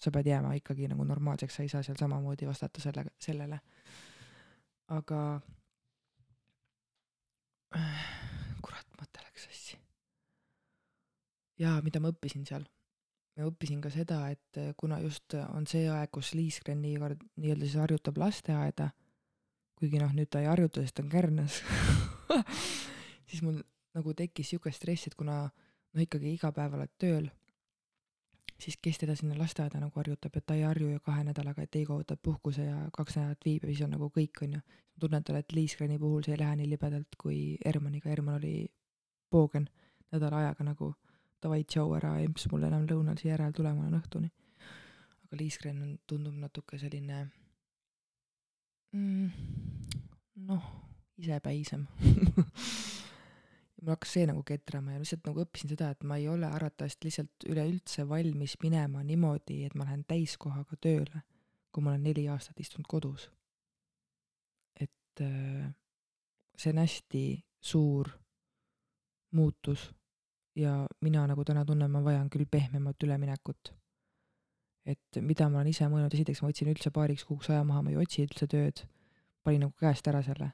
sa pead jääma ikkagi nagu normaalseks, sa ei saa seal samamoodi vastata selle, sellele. aga kurat, mõte läks sassi. jaa, mida ma õppisin seal? Ma õppisin ka seda, et kuna just on see aeg, kus Liiskren nii-öelda nii siis harjutab lasteaeda, kuigi noh, nüüd ta ei harjuta, sest ta on Kärnas siis mul nagu tekkis sihuke stress, et kuna noh, ikkagi iga päev oled tööl siis kes teda sinna lasteaeda nagu harjutab, et ta ei harju ju kahe nädalaga, et Eigo võtab puhkuse ja kaks nädalat viib ja siis on nagu kõik, on ju. ma tunnen talle, et Liisgreni puhul see ei lähe nii libedalt kui Hermaniga, Herman oli poogen nädala ajaga nagu davai, tšau, ära emps mulle enam lõunal siia järele tulema on õhtuni. aga Liisgren on, tundub natuke selline mm, noh, isepäisem mul hakkas see nagu ketrama ja lihtsalt nagu õppisin seda, et ma ei ole arvatavasti lihtsalt üleüldse valmis minema niimoodi, et ma lähen täiskohaga tööle, kui ma olen neli aastat istunud kodus. et äh, see on hästi suur muutus ja mina nagu täna tunnen, ma vajan küll pehmemat üleminekut. et mida ma olen ise mõelnud, esiteks ma võtsin üldse paariks kuuks aja maha, ma ei otsi üldse tööd, panin nagu käest ära selle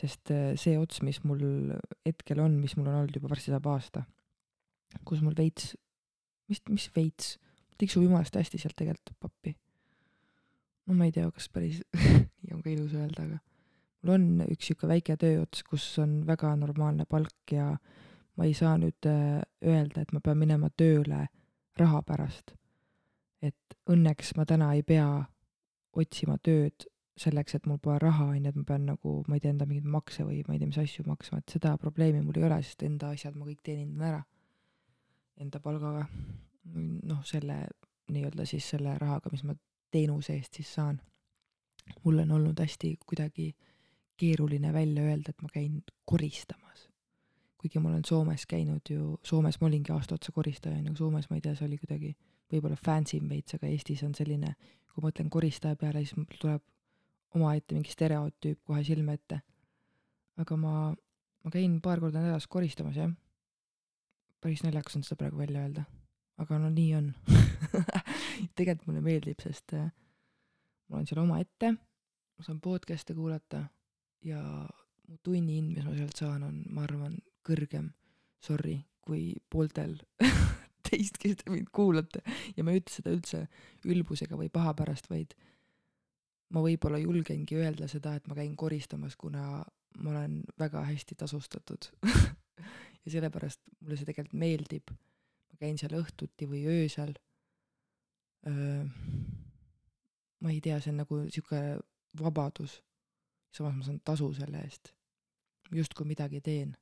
sest äh, see ots, mis mul hetkel on, mis mul on olnud juba varsti saab aasta, kus mul veits, mis, mis veits, tiksub jumalast hästi sealt tegelikult pappi. no ma ei tea, kas päris nii on ka ilus öelda, aga mul on üks sihuke väike tööots, kus on väga normaalne palk ja ma ei saa nüüd äh, öelda, et ma pean minema tööle raha pärast. et õnneks ma täna ei pea otsima tööd selleks, et mul pole raha, on ju, et ma pean nagu, ma ei tea, enda mingeid makse või ma ei tea, mis asju maksma, et seda probleemi mul ei ole, sest enda asjad ma kõik teenindan ära enda palgaga. noh, selle nii-öelda siis selle rahaga, mis ma teenuse eest siis saan. mul on olnud hästi kuidagi keeruline välja öelda, et ma käin koristamas. Kuigi ma olen Soomes käinud ju, Soomes ma olingi aasta otsa koristaja, on ju, Soomes ma ei tea, see oli kuidagi võib-olla fancy im veits, aga Eestis on selline, kui ma mõtlen koristaja peale, siis mul tuleb omaette mingi stereotüüp kohe silme ette. aga ma, ma käin paar korda nädalas koristamas, jah. päris naljakas on seda praegu välja öelda, aga no nii on tegelikult mulle meeldib, sest äh, ma olen seal omaette, ma saan podcast'e kuulata ja mu tunni hind, mis ma sealt saan, on, ma arvan, kõrgem, sorry, kui pooltel teist, kes te mind kuulate ja ma ei ütle seda üldse ülbusega või paha pärast, vaid ma võib-olla julgengi öelda seda, et ma käin koristamas, kuna ma olen väga hästi tasustatud ja sellepärast mulle see tegelikult meeldib. ma käin seal õhtuti või öösel. ma ei tea, see on nagu sihuke vabadus. samas ma saan tasu selle eest. justkui midagi teen.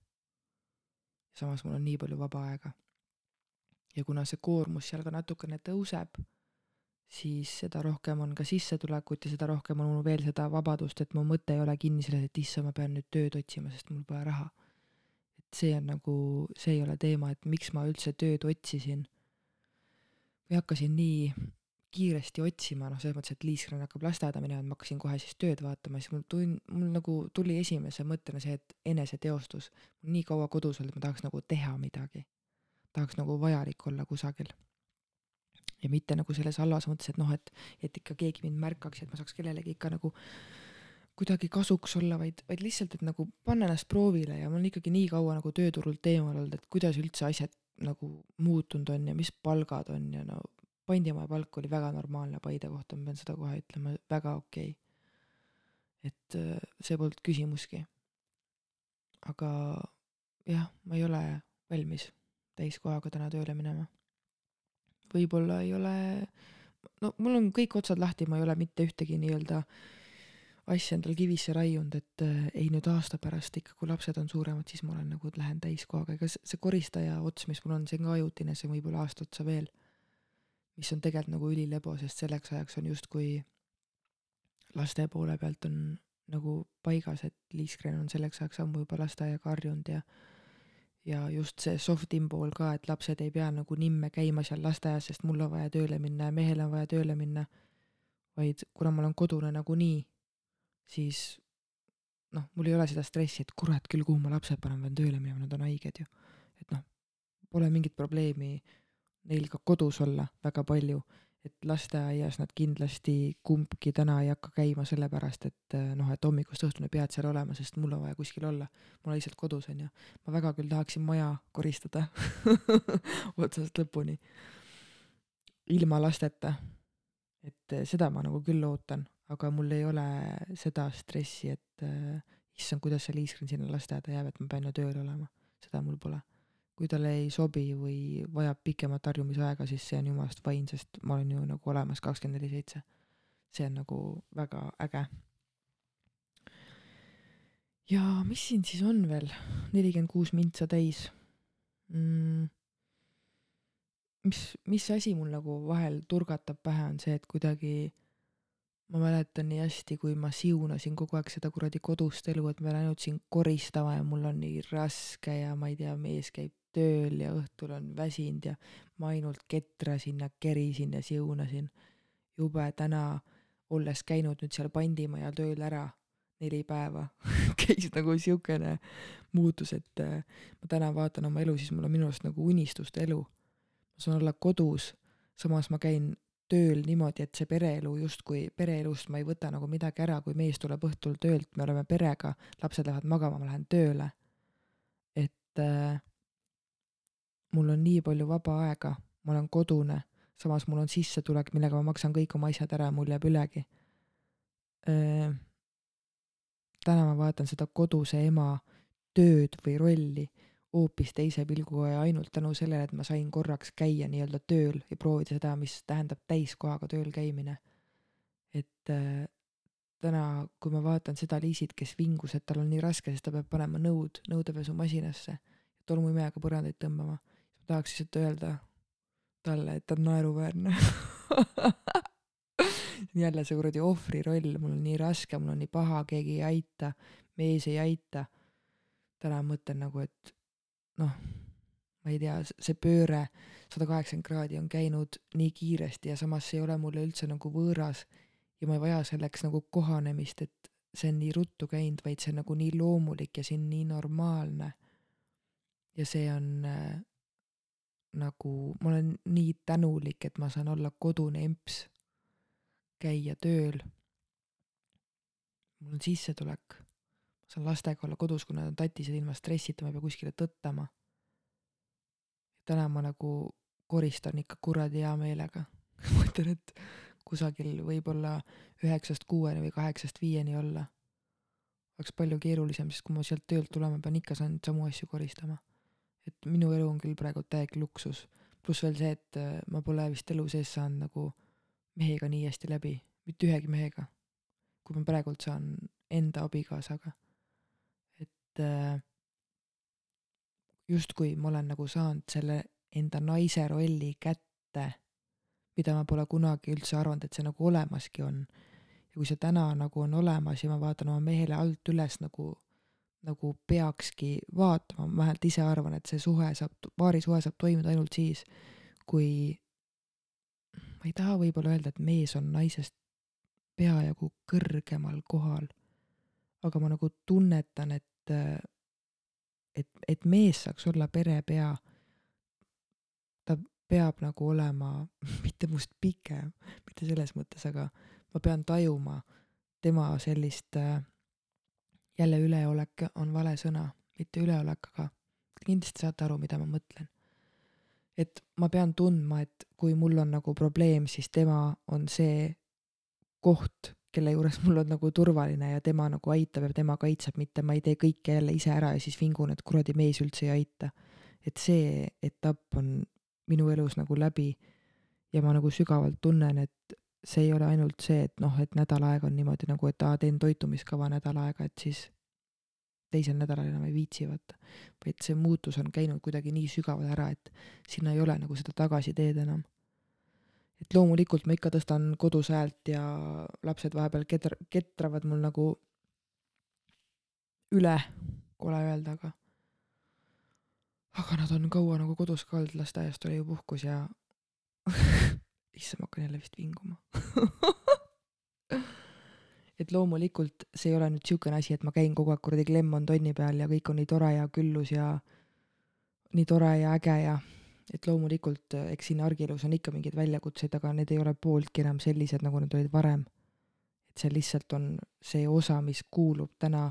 Samas mul on nii palju vaba aega. ja kuna see koormus seal ka natukene tõuseb siis seda rohkem on ka sissetulekut ja seda rohkem on mul veel seda vabadust, et mu mõte ei ole kinni selles, et issand, ma pean nüüd tööd otsima, sest mul pole raha. et see on nagu, see ei ole teema, et miks ma üldse tööd otsisin. või hakkasin nii kiiresti otsima, noh, selles mõttes, et Liiskran hakkab lasteaeda minema, et ma hakkasin kohe siis tööd vaatama, siis mul tun-, mul nagu tuli esimese mõttena see, et eneseteostus. nii kaua kodus olnud, ma tahaks nagu teha midagi. tahaks nagu vajalik olla kusagil ja mitte nagu selles halvas mõttes, et noh, et, et ikka keegi mind märkaks, et ma saaks kellelegi ikka nagu kuidagi kasuks olla, vaid, vaid lihtsalt, et nagu panna ennast proovile ja ma olen ikkagi nii kaua nagu tööturult eemal olnud, et kuidas üldse asjad nagu muutunud on ja mis palgad on ja no Pandimaja palk oli väga normaalne Paide kohta, ma pean seda kohe ütlema, väga okei okay.. et äh, see polnud küsimuski. aga jah, ma ei ole valmis täiskohaga täna tööle minema võib-olla ei ole, no mul on kõik otsad lahti, ma ei ole mitte ühtegi nii-öelda asja endal kivisse raiunud, et äh, ei nüüd aasta pärast ikka, kui lapsed on suuremad, siis ma olen nagu, lähen täiskohaga, ega see koristaja ots, mis mul on, see on ka ajutine, see võib olla aasta otsa veel. Mis on tegelikult nagu ülilebo, sest selleks ajaks on justkui laste poole pealt on nagu paigas, et Liiskren on selleks ajaks ammu juba lasteaiaga harjunud ja ja just see soft-in pool ka, et lapsed ei pea nagu nimme käima seal lasteaias, sest mul on vaja tööle minna ja mehel on vaja tööle minna, vaid kuna ma olen kodune nagunii, siis noh, mul ei ole seda stressi, et kurat küll, kuhu ma lapsed panen, pean tööle minema, nad on haiged ju. et noh, pole mingit probleemi neil ka kodus olla väga palju, et lasteaias nad kindlasti kumbki täna ei hakka käima sellepärast, et eh, noh, et hommikust õhtuni pead seal olema, sest mul on vaja kuskil olla. ma olen lihtsalt kodus, onju. ma väga küll tahaksin maja koristada otsast lõpuni. ilma lasteta. et eh, seda ma nagu küll ootan, aga mul ei ole seda stressi, et äh, issand, kuidas see Liiskren sinna lasteaeda jääb, et ma pean ju tööl olema. seda mul pole kui talle ei sobi või vajab pikemat harjumisaega, siis see on jumalast fine, sest ma olen ju nagu olemas kakskümmend neli seitse. see on nagu väga äge. ja mis siin siis on veel, nelikümmend kuus mintsa täis mm,. mis, mis asi mul nagu vahel turgatab pähe, on see, et kuidagi ma mäletan nii hästi, kui ma siunasin kogu aeg seda kuradi kodust elu, et ma pean ainult siin koristama ja mul on nii raske ja ma ei tea, mees käib tööl ja õhtul on väsinud ja ma ainult ketrasin ja kerisin ja siunasin. jube täna, olles käinud nüüd seal pandimaja tööl ära neli päeva käis nagu siukene muutus, et äh, ma täna vaatan oma elu, siis mul on minu arust nagu unistuste elu. ma saan olla kodus, samas ma käin tööl niimoodi, et see pereelu justkui, pereelust ma ei võta nagu midagi ära, kui mees tuleb õhtul töölt, me oleme perega, lapsed lähevad magama, ma lähen tööle. et äh, mul on nii palju vaba aega, ma olen kodune, samas mul on sissetulek, millega ma maksan kõik oma asjad ära mul jääb ülegi. täna ma vaatan seda koduse ema tööd või rolli hoopis teise pilguga ja ainult tänu sellele, et ma sain korraks käia nii-öelda tööl ja proovida seda, mis tähendab täiskohaga tööl käimine. et äh, täna, kui ma vaatan seda Liisit, kes vingus, et tal on nii raske, sest ta peab panema nõud nõudepesumasinasse, tolmuimejaga põrandaid tõmbama tahaks lihtsalt öelda talle, et ta on naeruväärne jälle see kuradi ohvri roll, mul on nii raske, mul on nii paha, keegi ei aita, mees ei aita. täna mõtlen nagu, et noh, ma ei tea, see pööre sada kaheksakümmend kraadi on käinud nii kiiresti ja samas see ei ole mulle üldse nagu võõras ja ma ei vaja selleks nagu kohanemist, et see on nii ruttu käinud, vaid see on nagu nii loomulik ja see on nii normaalne. ja see on äh, nagu ma olen nii tänulik, et ma saan olla kodune emps, käia tööl. mul on sissetulek, ma saan lastega olla kodus, kui nad on tatised ilma stressita, ma ei pea kuskile tõttama. täna ma nagu koristan ikka kuradi hea meelega ma ütlen, et kusagil võib-olla üheksast kuueni või kaheksast viieni olla oleks palju keerulisem, sest kui ma sealt töölt tulema pean, ikka saan samu asju koristama et minu elu on küll praegu täielik luksus. pluss veel see, et äh, ma pole vist elu sees saanud nagu mehega nii hästi läbi, mitte ühegi mehega, kui ma praegult saan enda abikaasaga. et äh, justkui ma olen nagu saanud selle enda naise rolli kätte, mida ma pole kunagi üldse arvanud, et see nagu olemaski on. ja kui see täna nagu on olemas ja ma vaatan oma mehele alt üles nagu nagu peakski vaatama, ma vähemalt ise arvan, et see suhe saab, paarisuhe saab toimuda ainult siis, kui ma ei taha võib-olla öelda, et mees on naisest peajagu kõrgemal kohal, aga ma nagu tunnetan, et, et, et mees saaks olla perepea, ta peab nagu olema mitte must pikem, mitte selles mõttes, aga ma pean tajuma tema sellist äh, jälle üleolek on vale sõna, mitte üleolek, aga kindlasti saate aru, mida ma mõtlen. et ma pean tundma, et kui mul on nagu probleem, siis tema on see koht, kelle juures mul on nagu turvaline ja tema nagu aitab ja tema kaitseb, mitte ma ei tee kõike jälle ise ära ja siis vingun, et kuradi mees üldse ei aita. et see etapp on minu elus nagu läbi ja ma nagu sügavalt tunnen, et see ei ole ainult see, et noh, et nädal aega on niimoodi nagu, et aa, teen toitumiskava nädal aega, et siis teisel nädalal enam ei viitsi vaata. vaid see muutus on käinud kuidagi nii sügavale ära, et sinna ei ole nagu seda tagasiteed enam. et loomulikult ma ikka tõstan kodus häält ja lapsed vahepeal ketr-, ketravad mul nagu üle, kole öelda, aga aga nad on kaua nagu kodus ka olnud, lasteaiast oli ju puhkus ja issand, ma hakkan jälle vist vinguma et loomulikult see ei ole nüüd siukene asi, et ma käin kogu aeg kuradi Glemmon tonni peal ja kõik on nii tore ja küllus ja nii tore ja äge ja et loomulikult eks siin argielus on ikka mingeid väljakutseid, aga need ei ole pooltki enam sellised, nagu nad olid varem. et see lihtsalt on see osa, mis kuulub täna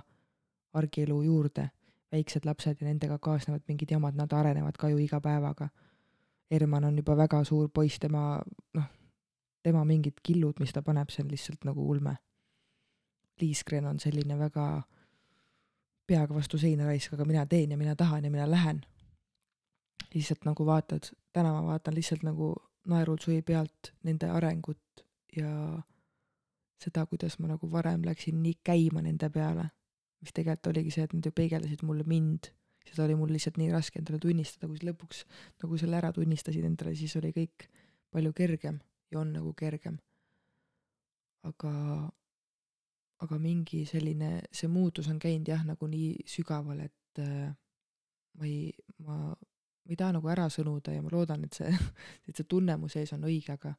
argielu juurde. väiksed lapsed ja nendega kaasnevad mingid jamad, nad arenevad ka ju iga päevaga. Herman on juba väga suur poiss, tema noh, tema mingid killud, mis ta paneb, see on lihtsalt nagu ulme. Liiskren on selline väga peaga vastu seina raisk, aga mina teen ja mina tahan ja mina lähen. lihtsalt nagu vaatad, täna ma vaatan lihtsalt nagu naerul suvi pealt nende arengut ja seda, kuidas ma nagu varem läksin nii käima nende peale, mis tegelikult oligi see, et nad ju peegeldasid mulle mind, seda oli mul lihtsalt nii raske endale tunnistada, kui lõpuks nagu selle ära tunnistasid endale, siis oli kõik palju kergem ja on nagu kergem. aga aga mingi selline, see muutus on käinud jah, nagu nii sügaval, et äh, ma ei, ma, ma ei taha nagu ära sõnuda ja ma loodan, et see, et see tunne mu sees on õige, aga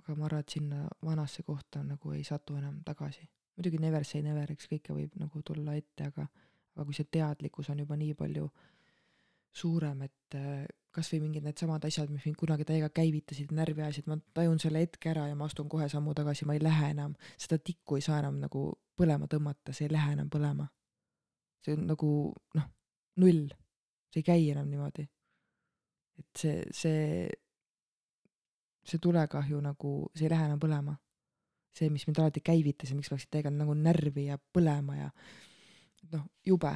aga ma arvan, et sinna vanasse kohta nagu ei satu enam tagasi. muidugi never say never, eks kõike võib nagu tulla ette, aga aga kui see teadlikkus on juba nii palju suurem, et äh, kas või mingid needsamad asjad, mis mind kunagi täiega käivitasid, närvi ajasid, ma tajun selle hetke ära ja ma astun kohe sammu tagasi, ma ei lähe enam, seda tikku ei saa enam nagu põlema tõmmata, see ei lähe enam põlema. see on nagu noh, null, see ei käi enam niimoodi. et see, see, see tulekahju nagu, see ei lähe enam põlema. see, mis mind alati käivitas ja miks läksid täiega nagu närvi ja põlema ja noh, jube,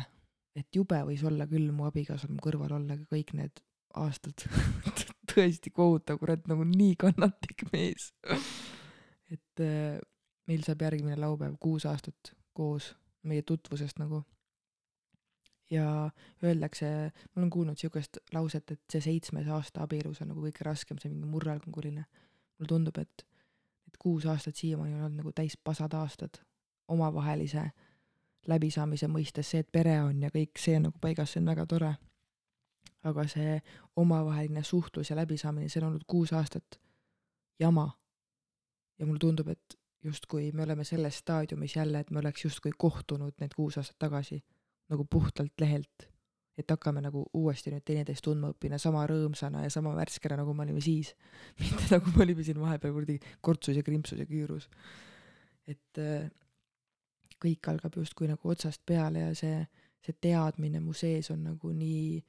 et jube võis olla küll mu abikaasal mu kõrval olla kõik need aastat tõesti kohutav, kurat, nagu nii kannatlik mees. et äh, meil saab järgmine laupäev kuus aastat koos meie tutvusest nagu. ja öeldakse, ma olen kuulnud siukest lauset, et see seitsmes aasta abielus on nagu kõige raskem, see mingi murranguline. mulle tundub, et, et kuus aastat siiamaani on olnud nagu täis pasad aastad omavahelise läbisaamise mõistes, see, et pere on ja kõik see on nagu paigas, see on väga tore aga see omavaheline suhtlus ja läbisaamine, see on olnud kuus aastat jama. ja mulle tundub, et justkui me oleme selles staadiumis jälle, et me oleks justkui kohtunud need kuus aastat tagasi nagu puhtalt lehelt. et hakkame nagu uuesti nüüd teineteist tundma õppima sama rõõmsana ja sama värskena, nagu me olime siis. mitte nagu me olime siin vahepeal kuradi kortsus ja krimpsus ja küürus. et äh, kõik algab justkui nagu otsast peale ja see, see teadmine mu sees on nagu nii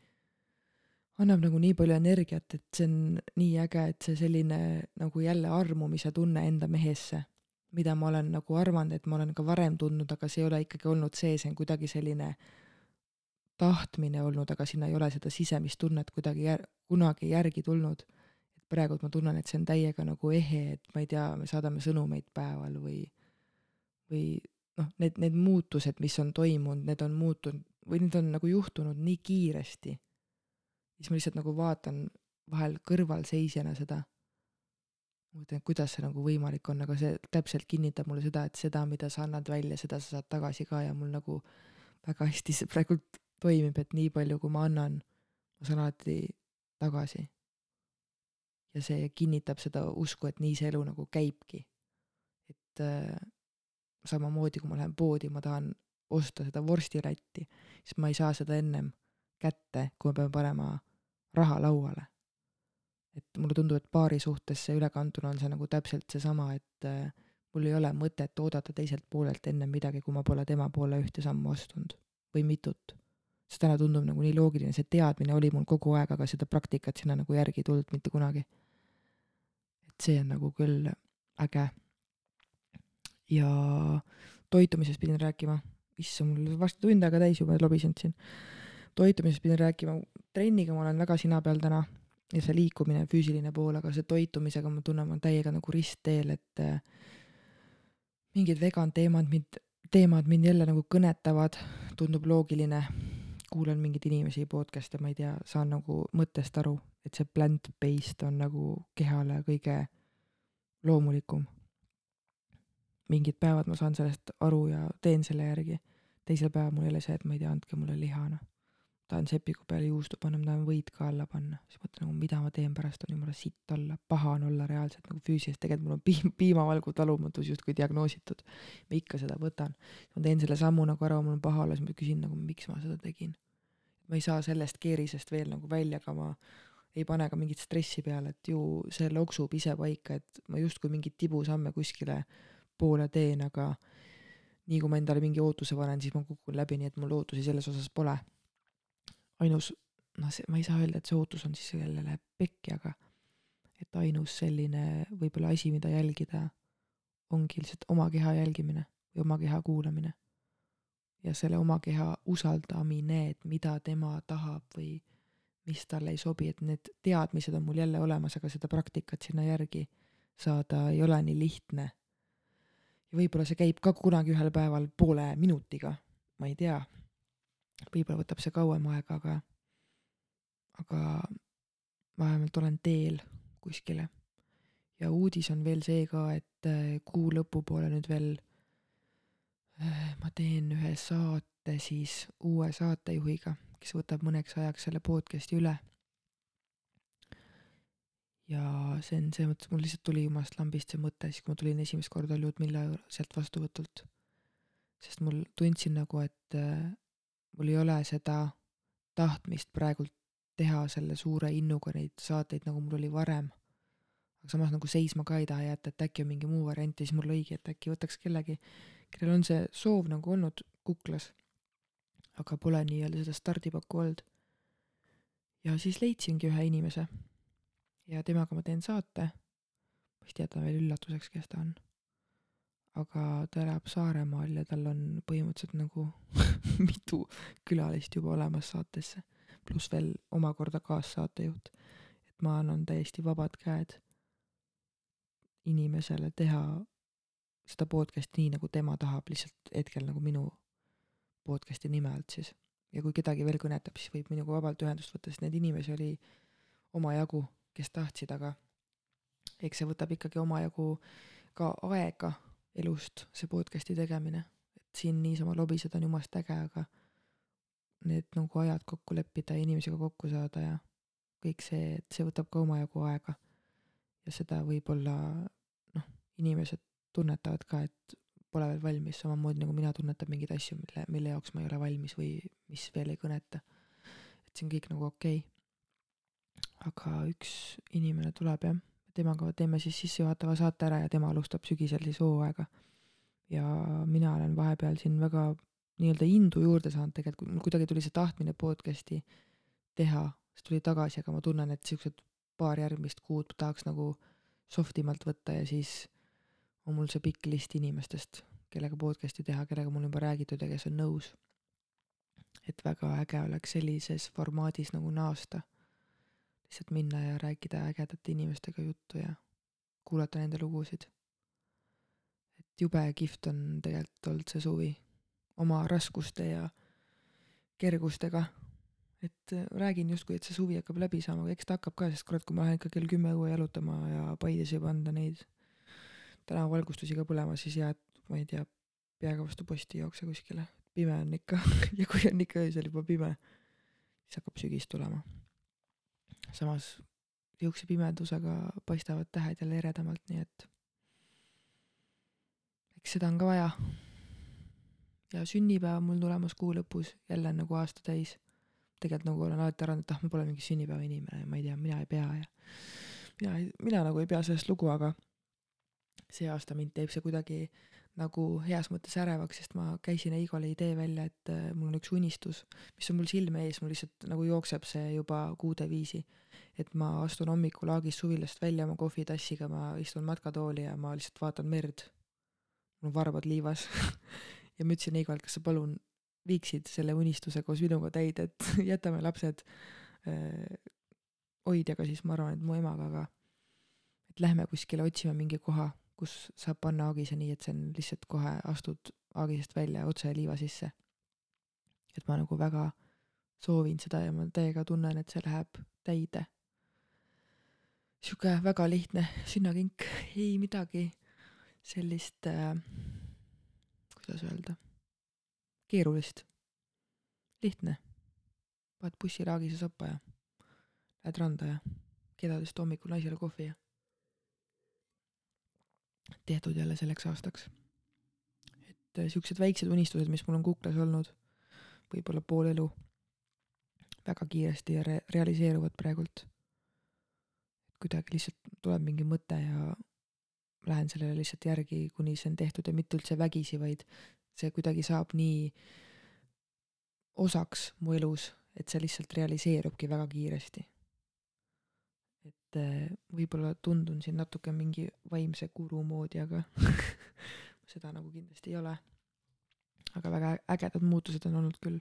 annab nagu nii palju energiat, et see on nii äge, et see selline nagu jälle armumise tunne enda mehesse, mida ma olen nagu arvanud, et ma olen ka varem tundnud, aga see ei ole ikkagi olnud see, see on kuidagi selline tahtmine olnud, aga sinna ei ole seda sisemist tunnet kuidagi jär-, kunagi järgi tulnud. et praegu ma tunnen, et see on täiega nagu ehe, et ma ei tea, me saadame sõnumeid päeval või, või noh, need, need muutused, mis on toimunud, need on muutunud või need on nagu juhtunud nii kiiresti siis ma lihtsalt nagu vaatan vahel kõrvalseisjana seda. mõtlen, kuidas see nagu võimalik on, aga see täpselt kinnitab mulle seda, et seda, mida sa annad välja, seda sa saad tagasi ka ja mul nagu väga hästi see praegult toimib, et nii palju, kui ma annan, ma saan alati tagasi. ja see kinnitab seda usku, et nii see elu nagu käibki. et äh, samamoodi, kui ma lähen poodi, ma tahan osta seda vorstirätti, siis ma ei saa seda ennem kätte, kui ma pean panema raha lauale. et mulle tundub, et paari suhtes see ülekantuna on see nagu täpselt seesama, et äh, mul ei ole mõtet oodata teiselt poolelt enne midagi, kui ma pole tema poole ühte sammu astunud või mitut. see täna tundub nagu nii loogiline, see teadmine oli mul kogu aeg, aga seda praktikat sinna nagu järgi ei tulnud mitte kunagi. et see on nagu küll äge. Ja toitumisest pidin rääkima, issand, mul varsti tund aega täis juba lobisenud siin. Toitumisest pidin rääkima, trenniga ma olen väga sina peal täna. Ja see liikumine, füüsiline pool, aga see toitumisega ma tunnen, ma olen täiega nagu ristteel, et äh, mingid vegan teemad mind, teemad mind jälle nagu kõnetavad, tundub loogiline, kuulan mingeid inimesi podcast'e, ma ei tea, saan nagu mõttest aru, et see plant-based on nagu kehale kõige loomulikum. Mingid päevad ma saan sellest aru ja teen selle järgi, teisel päeval mul jälle see, et ma ei tea, andke mulle liha noh. Tahan sepiku peale juustu panna, ma tahan võid ka alla panna, siis mõtlen nagu mida ma teen pärast, on jumala sitt olla, paha on olla reaalselt nagu füüsiliselt, tegelikult mul on piim, piimavalgu talumatus justkui diagnoositud. ma ikka seda võtan, ma teen selle sammu nagu ära, mul on paha olla, siis ma küsin nagu miks ma seda tegin. ma ei saa sellest keerisest veel nagu välja, aga ma ei pane ka mingit stressi peale, et ju see loksub ise paika, et ma justkui mingeid tibusamme kuskile poole teen, aga nii kui ma endale mingi ootuse panen, siis ma kukun läbi, nii et mul ootusi selles osas pole ainus, noh, see, ma ei saa öelda, et see ootus on siis jälle läheb pekki, aga et ainus selline võib-olla asi, mida jälgida, ongi lihtsalt oma keha jälgimine või oma keha kuulamine. ja selle oma keha usaldamine, et mida tema tahab või mis talle ei sobi, et need teadmised on mul jälle olemas, aga seda praktikat sinna järgi saada ei ole nii lihtne. Võib-olla see käib ka kunagi ühel päeval poole minutiga, ma ei tea võib-olla võtab see kauem aega, aga, aga vähemalt olen teel kuskile. ja uudis on veel see ka, et äh, kuu lõpupoole nüüd veel äh, ma teen ühe saate siis uue saatejuhiga, kes võtab mõneks ajaks selle podcast'i üle. Ja see on selles mõttes, mul lihtsalt tuli jumalast lambist see mõte, siis kui ma tulin esimest korda Ljudmilla sealt vastuvõtult. sest mul tundsin nagu, et äh, mul ei ole seda tahtmist praegult teha selle suure innuga neid saateid, nagu mul oli varem. aga samas nagu seisma ka ei taha jätta, et äkki on mingi muu variant ja siis mul oligi, et äkki võtaks kellegi, kellel on see soov nagu olnud kuklas, aga pole nii-öelda seda stardipakku olnud. ja siis leidsingi ühe inimese ja temaga ma teen saate. ma siis teatan veel üllatuseks, kes ta on aga ta elab Saaremaal ja tal on põhimõtteliselt nagu mitu külalist juba olemas saatesse, pluss veel omakorda kaassaatejuht. et ma annan täiesti vabad käed inimesele teha seda podcast'i nii, nagu tema tahab, lihtsalt hetkel nagu minu podcast'i nime alt siis. ja kui kedagi veel kõnetab, siis võib minuga vabalt ühendust võtta, sest neid inimesi oli omajagu, kes tahtsid, aga eks see võtab ikkagi omajagu ka aega elust, see podcast'i tegemine. et siin niisama lobiseda on jumalast äge, aga need nagu ajad kokku leppida ja inimesega kokku saada ja kõik see, et see võtab ka omajagu aega. ja seda võib-olla noh, inimesed tunnetavad ka, et pole veel valmis, samamoodi nagu mina tunnetan mingeid asju, mille, mille jaoks ma ei ole valmis või mis veel ei kõneta. et see on kõik nagu okei okay.. Aga üks inimene tuleb jah temaga teeme siis sissejuhatava saate ära ja tema alustab sügisel siis hooaega. ja mina olen vahepeal siin väga nii-öelda indu juurde saanud tegelikult, mul kuidagi tuli see tahtmine podcast'i teha, see tuli tagasi, aga ma tunnen, et siuksed paar järgmist kuud tahaks nagu soft imalt võtta ja siis on mul see pikk list inimestest, kellega podcast'i teha, kellega mul juba räägitud ja kes on nõus. et väga äge oleks sellises formaadis nagu naasta lihtsalt minna ja rääkida ägedate inimestega juttu ja kuulata nende lugusid. et jube kihvt on tegelikult olnud see suvi oma raskuste ja kergustega. et äh, räägin justkui, et see suvi hakkab läbi saama, aga eks ta hakkab ka, sest kurat, kui ma lähen ikka kell kümme õue jalutama ja Paides juba anda neid tänavavalgustusi ka põlema, siis et ma ei tea, peaga vastu posti ei jookse kuskile. pime on ikka ja kui on ikka öösel juba pime, siis hakkab sügis tulema samas niisuguse pimedusega paistavad tähed jälle eredamalt, nii et eks seda on ka vaja. ja sünnipäev on mul tulemas kuu lõpus, jälle on nagu aasta täis. tegelikult nagu olen alati arvanud, et ah, ma pole mingi sünnipäeva inimene ja ma ei tea, mina ei pea ja mina, mina nagu ei pea sellest lugu, aga see aasta mind teeb see kuidagi nagu heas mõttes ärevaks, sest ma käisin Eigole idee välja, et äh, mul on üks unistus, mis on mul silme ees, mul lihtsalt nagu jookseb see juba kuude viisi. et ma astun hommikul Aagist suvilast välja oma kohvitassiga, ma istun matkatooli ja ma lihtsalt vaatan merd. mul on varbad liivas ja ma ütlesin Eigole, et kas sa palun viiksid selle unistuse koos minuga täide, et jätame lapsed äh, hoidjaga siis, ma arvan, et mu emaga, aga et lähme kuskile otsime mingi koha kus saab panna aagise nii, et see on lihtsalt kohe astud aagisest välja otse liiva sisse. et ma nagu väga soovin seda ja ma täiega tunnen, et see läheb täide. sihuke väga lihtne sünnakink, ei midagi sellist äh,, kuidas öelda, keerulist, lihtne. paned bussiraagise soppa ja lähed randa ja keedad just hommikul naisele kohvi ja tehtud jälle selleks aastaks. et äh, siuksed väiksed unistused, mis mul on kuklas olnud, võib-olla pool elu, väga kiiresti re realiseeruvad praegult. kuidagi lihtsalt tuleb mingi mõte ja lähen sellele lihtsalt järgi, kuni see on tehtud ja mitte üldse vägisi, vaid see kuidagi saab nii osaks mu elus, et see lihtsalt realiseerubki väga kiiresti. Et eh, võib-olla tundun siin natuke mingi vaimse guru moodi, aga seda nagu kindlasti ei ole. aga väga ägedad muutused on olnud küll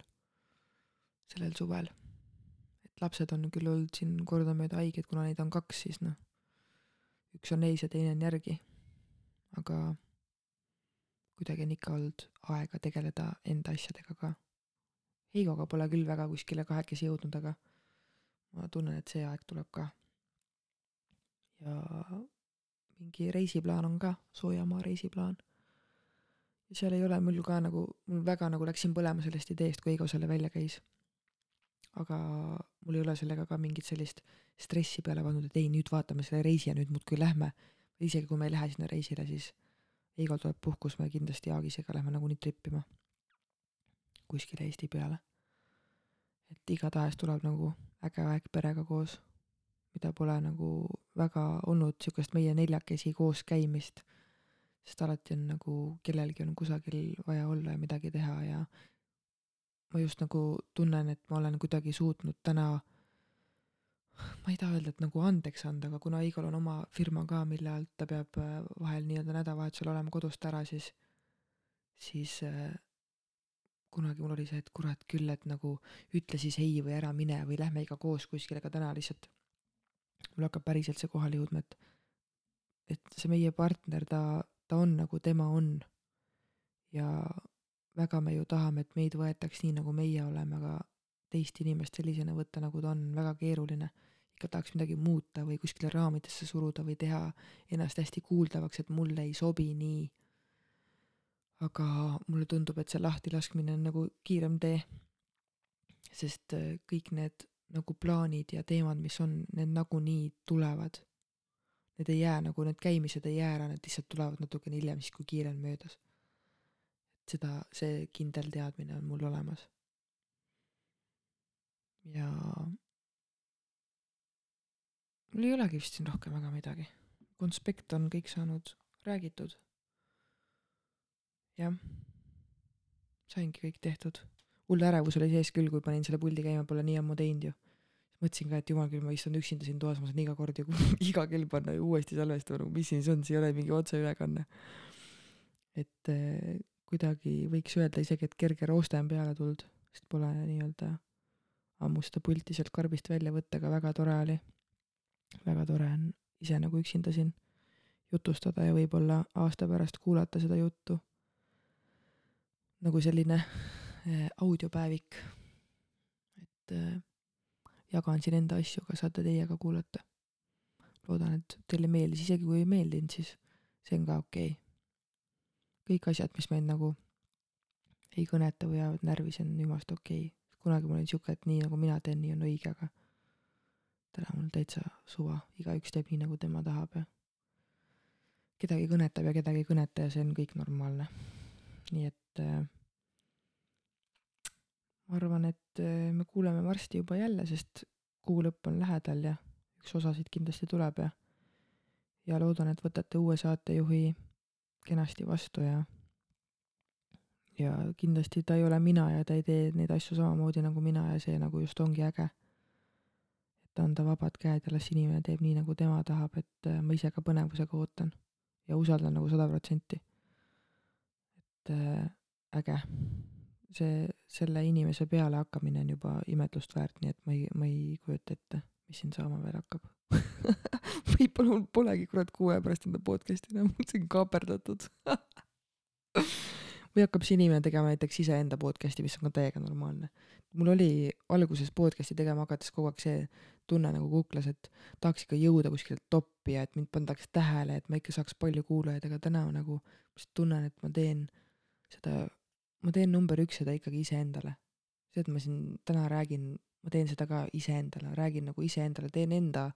sellel suvel. et lapsed on küll olnud siin kordamööda haiged, kuna neid on kaks, siis noh, üks on ees ja teine on järgi aga kuidagi on ikka olnud aega tegeleda enda asjadega ka. Heigoga pole küll väga kuskile kahekesi jõudnud, aga ma tunnen, et see aeg tuleb ka. Ja mingi reisiplaan on ka, soojamaa reisiplaan. ja seal ei ole mul ka nagu, mul väga nagu läksin põlema sellest ideest, kui Heigo selle välja käis. aga mul ei ole sellega ka mingit sellist stressi peale pannud, et ei, nüüd vaatame selle reisi ja nüüd muudkui lähme isegi kui me ei lähe sinna reisile, siis Igor tuleb puhkus, me kindlasti Jaagisega lähme nagunii trippima kuskile Eesti peale. et igatahes tuleb nagu äge aeg perega koos, mida pole nagu väga olnud niisugust meie neljakesi koos käimist, sest alati on nagu kellelgi on kusagil vaja olla ja midagi teha ja ma just nagu tunnen, et ma olen kuidagi suutnud täna ma ei taha öelda, et nagu andeks anda, aga kuna Igor on oma firma ka, mille alt ta peab äh, vahel nii-öelda nädalavahetusel olema kodust ära, siis, siis äh, kunagi mul oli see, et kurat küll, et nagu ütle siis ei või ära mine või lähme ikka koos kuskile, aga täna lihtsalt mul hakkab päriselt see kohale jõudma, et et see meie partner, ta, ta on nagu tema on. ja väga me ju tahame, et meid võetaks nii, nagu meie oleme, aga teist inimest sellisena võtta, nagu ta on, väga keeruline. ikka tahaks midagi muuta või kuskile raamidesse suruda või teha ennast hästi kuuldavaks, et mulle ei sobi nii. aga mulle tundub, et see lahtilaskmine on nagu kiirem tee. sest kõik need nagu plaanid ja teemad, mis on, need nagunii tulevad. Need ei jää nagu, need käimised ei jää ära, need lihtsalt tulevad natukene hiljem, siis kui kiire on möödas. et seda, see kindel teadmine on mul olemas ja mul ei olegi vist siin rohkem väga midagi. konspekt on kõik saanud räägitud. jah, saingi kõik tehtud. hull ärevus oli sees küll, kui panin selle puldi käima, pole nii ammu teinud ju. Mõtlesin ka, et jumal küll, ma istun üksinda siin toas, ma saan iga kord ju iga kell panna ju uuesti salvestama, nagu mis siin on, see ei ole mingi otseülekanne. et eh, kuidagi võiks öelda isegi, et kerge rooste on peale tulnud, sest pole nii-öelda ammu seda pulti sealt karbist välja võtta, aga väga tore oli. väga tore on ise nagu üksinda siin jutustada ja võib-olla aasta pärast kuulata seda juttu. nagu selline äh, audiopäevik. et äh, jagan siin enda asju, aga saate teie ka kuulata. loodan, et teile meeldis, isegi kui ei meeldinud, siis see on ka okei okay. kõik asjad, mis meid nagu ei kõneta või ajavad närvi, see on jumast okei okay kunagi mul oli sihuke, et nii nagu mina teen, nii on õige, aga täna mul täitsa suva, igaüks teeb nii, nagu tema tahab ja kedagi kõnetab ja kedagi ei kõneta ja see on kõik normaalne. nii et äh, ma arvan, et äh, me kuuleme varsti juba jälle, sest kuu lõpp on lähedal ja üks osa siit kindlasti tuleb ja ja loodan, et võtate uue saatejuhi kenasti vastu ja ja kindlasti ta ei ole mina ja ta ei tee neid asju samamoodi nagu mina ja see nagu just ongi äge. et anda vabad käed ja las inimene teeb nii, nagu tema tahab, et äh, ma ise ka põnevusega ootan ja usaldan nagu sada protsenti. et äh, äge. see, selle inimese peale hakkamine on juba imetlust väärt, nii et ma ei, ma ei kujuta ette, mis siin saama veel hakkab võib-olla mul polegi kurat kuu aja pärast enda podcast'i enam, see on kaaperdatud või hakkab siis inimene tegema näiteks iseenda podcast'i, mis on ka täiega normaalne. mul oli alguses podcast'i tegema hakates kogu aeg see tunne nagu kuklas, et tahaks ikka jõuda kuskile toppi ja et mind pandaks tähele, et ma ikka saaks palju kuulajaid, aga täna ma nagu lihtsalt tunnen, et ma teen seda, ma teen number üks seda ikkagi iseendale. see, et ma siin täna räägin, ma teen seda ka iseendale, räägin nagu iseendale, teen enda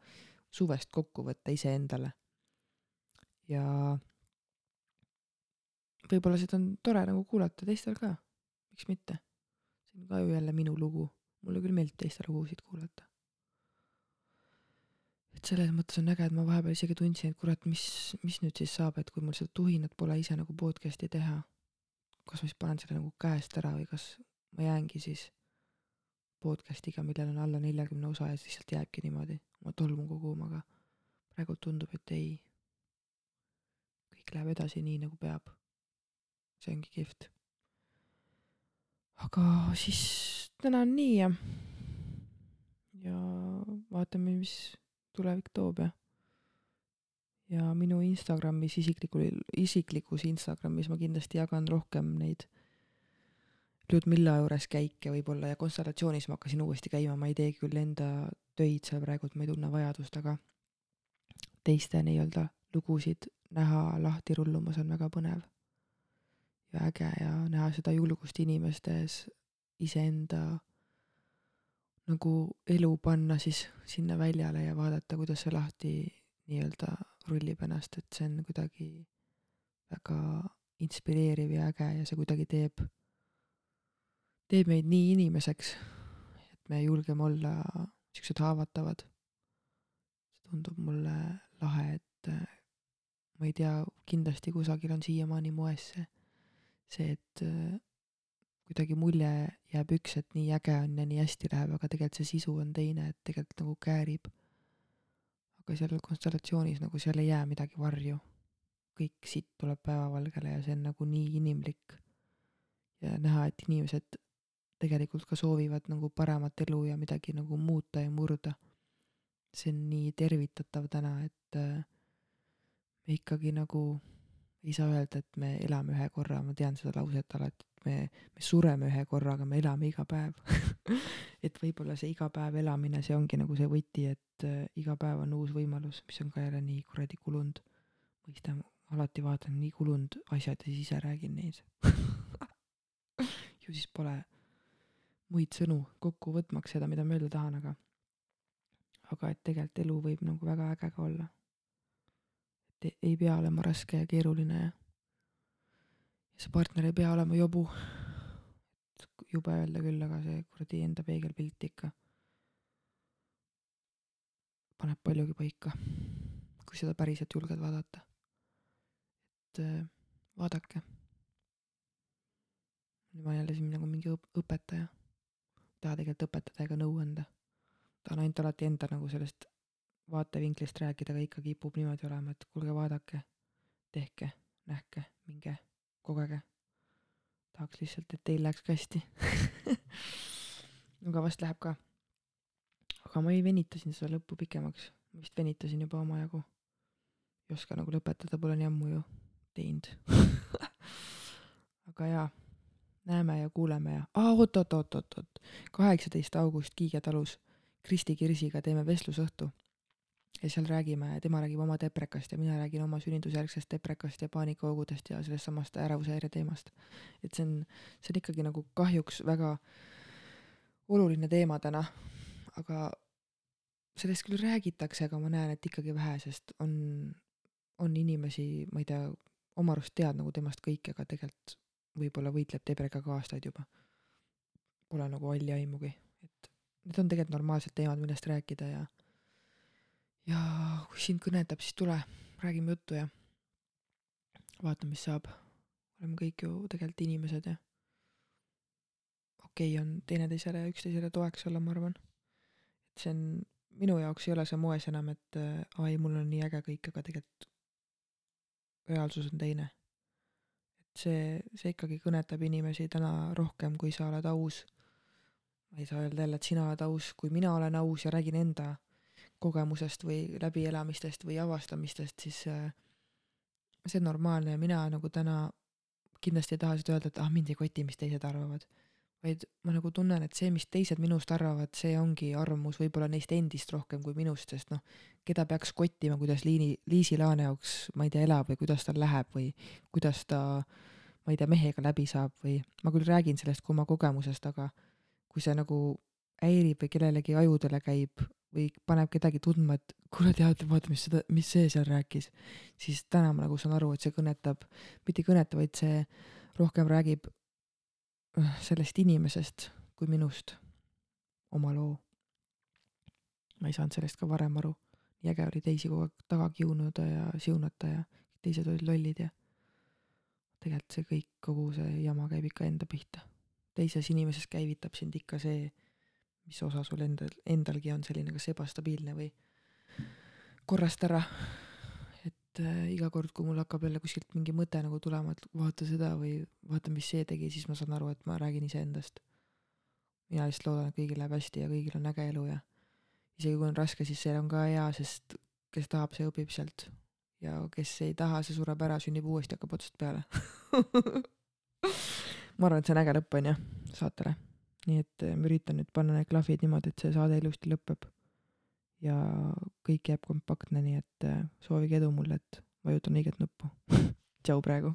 suvest kokkuvõtte iseendale. ja võib-olla seda on tore nagu kuulata teistel ka, miks mitte. see on ka ju jälle minu lugu, mulle küll meeldib teiste lugusid kuulata. et selles mõttes on äge, et ma vahepeal isegi tundsin, et kurat, mis, mis nüüd siis saab, et kui mul seda tuhinat pole ise nagu podcast'i teha, kas ma siis panen selle nagu käest ära või kas ma jäängi siis podcast'iga, millel on alla neljakümne osa ja siis lihtsalt jääbki niimoodi oma tolmu koguma, aga praegu tundub, et ei. kõik läheb edasi nii, nagu peab. see ongi kihvt. aga siis täna on nii ja, ja vaatame, mis tulevik toob ja ja minu Instagramis isiklikul, isiklikus Instagramis ma kindlasti jagan rohkem neid Ludmilla juures käike võib-olla ja konstellatsioonis ma hakkasin uuesti käima, ma ei tee küll enda töid seal praegu, et ma ei tunne vajadust, aga teiste nii-öelda lugusid näha lahti rullumas on väga põnev ja äge ja näha seda julgust inimestes iseenda nagu elu panna siis sinna väljale ja vaadata, kuidas see lahti nii-öelda rullib ennast, et see on kuidagi väga inspireeriv ja äge ja see kuidagi teeb teeb meid nii inimeseks, et me julgeme olla siuksed haavatavad. see tundub mulle lahe, et äh, ma ei tea, kindlasti kusagil on siiamaani moes see, see, et äh, kuidagi mulje jääb üks, et nii äge on ja nii hästi läheb, aga tegelikult see sisu on teine, et tegelikult nagu käärib. Aga seal konstellatsioonis nagu seal ei jää midagi varju. kõik sitt tuleb päevavalgele ja see on nagu nii inimlik. ja näha, et inimesed tegelikult ka soovivad nagu paremat elu ja midagi nagu muuta ja murda. see on nii tervitatav täna, et äh, me ikkagi nagu ei saa öelda, et me elame ühe korra, ma tean seda lauset alati, me, me sureme ühe korra, aga me elame iga päev et võib-olla see iga päev elamine, see ongi nagu see võti, et äh, iga päev on uus võimalus, mis on ka jälle nii kuradi kulunud mõiste, alati vaatan nii kulunud asjad ja siis ise räägin neid ju siis pole muid sõnu kokku võtmaks seda, mida ma öelda tahan, aga aga et tegelikult elu võib nagu väga äge ka olla. et ei pea olema raske ja keeruline ja see partner ei pea olema jobu. jube öelda küll, aga see kuradi enda peegelpilt ikka paneb paljugi paika, kui seda päriselt julged vaadata. et äh, vaadake. nüüd ma olen jälle siin nagu mingi õp-, õpetaja taha tegelikult õpetada ega nõu anda. tahan ainult alati enda nagu sellest vaatevinklist rääkida, aga ikka kipub niimoodi olema, et kuulge, vaadake, tehke, nähke, minge, kogege. tahaks lihtsalt, et teil läheks ka hästi aga vast läheb ka. aga ma ei venitasin seda lõppu pikemaks, ma vist venitasin juba omajagu. ei oska nagu lõpetada, pole nii ammu ju teinud aga jaa näeme ja kuuleme ja aa, oot-oot-oot-oot-oot, kaheksateist august Kiige talus Kristi Kirsiga teeme vestlusõhtu. Ja seal räägime, tema räägib oma deprekast ja mina räägin oma sünnitusjärgsest deprekast ja paanikahoogudest ja sellest samast ärevushäire teemast. et see on, see on ikkagi nagu kahjuks väga oluline teema täna, aga sellest küll räägitakse, aga ma näen, et ikkagi vähe, sest on, on inimesi, ma ei tea, oma arust tead nagu temast kõike, aga tegelikult võib-olla võitleb Debrega ka aastaid juba. Pole nagu halli aimugi, et need on tegelikult normaalsed teemad, millest rääkida ja ja kui sind kõnetab, siis tule, räägime juttu ja vaatame, mis saab. oleme kõik ju tegelikult inimesed ja okei okay on teineteisele ja üksteisele toeks olla, ma arvan. et see on, minu jaoks ei ole see moes enam, et aa ei, mul on nii äge kõik, aga tegelikult reaalsus on teine see, see ikkagi kõnetab inimesi täna rohkem, kui sa oled aus. ma ei saa öelda jälle, et sina oled aus, kui mina olen aus ja räägin enda kogemusest või läbielamistest või avastamistest, siis äh, see on normaalne ja mina nagu täna kindlasti ei taha seda öelda, et ah, mind ei koti, mis teised arvavad. vaid ma nagu tunnen, et see, mis teised minust arvavad, see ongi arvamus võib-olla neist endist rohkem kui minust, sest noh, keda peaks kottima, kuidas Liini, Liisi Laane jaoks, ma ei tea, elab või kuidas tal läheb või kuidas ta, ma ei tea, mehega läbi saab või ma küll räägin sellest kui oma kogemusest, aga kui see nagu häirib või kellelegi ajudele käib või paneb kedagi tundma, et kuule tead, vaata, mis seda, mis see seal rääkis, siis täna ma nagu saan aru, et see kõnetab, mitte ei kõneta, vaid see rohkem räägib äh, sellest inimesest kui minust, oma loo. ma ei saanud sellest ka varem aru. nii äge oli teisi kogu aeg taga kiunuda ja siunata ja teised olid lollid ja tegelikult see kõik, kogu see jama käib ikka enda pihta. teises inimeses käivitab sind ikka see mis osa sul endal, endalgi on selline kas ebastabiilne või korrast ära. et äh, iga kord, kui mul hakkab jälle kuskilt mingi mõte nagu tulema, et vaata seda või vaata, mis see tegi, siis ma saan aru, et ma räägin iseendast. mina lihtsalt loodan, et kõigil läheb hästi ja kõigil on äge elu ja isegi kui on raske, siis see on ka hea, sest kes tahab, see õpib sealt. ja kes ei taha, see sureb ära, sünnib uuesti, hakkab otsast peale ma arvan, et see on äge lõpp, on ju, saatele nii et ma üritan nüüd panna need klahvid niimoodi, et see saade ilusti lõpeb. ja kõik jääb kompaktne, nii et äh, soovige edu mulle, et vajutan õiget nuppu. tšau praegu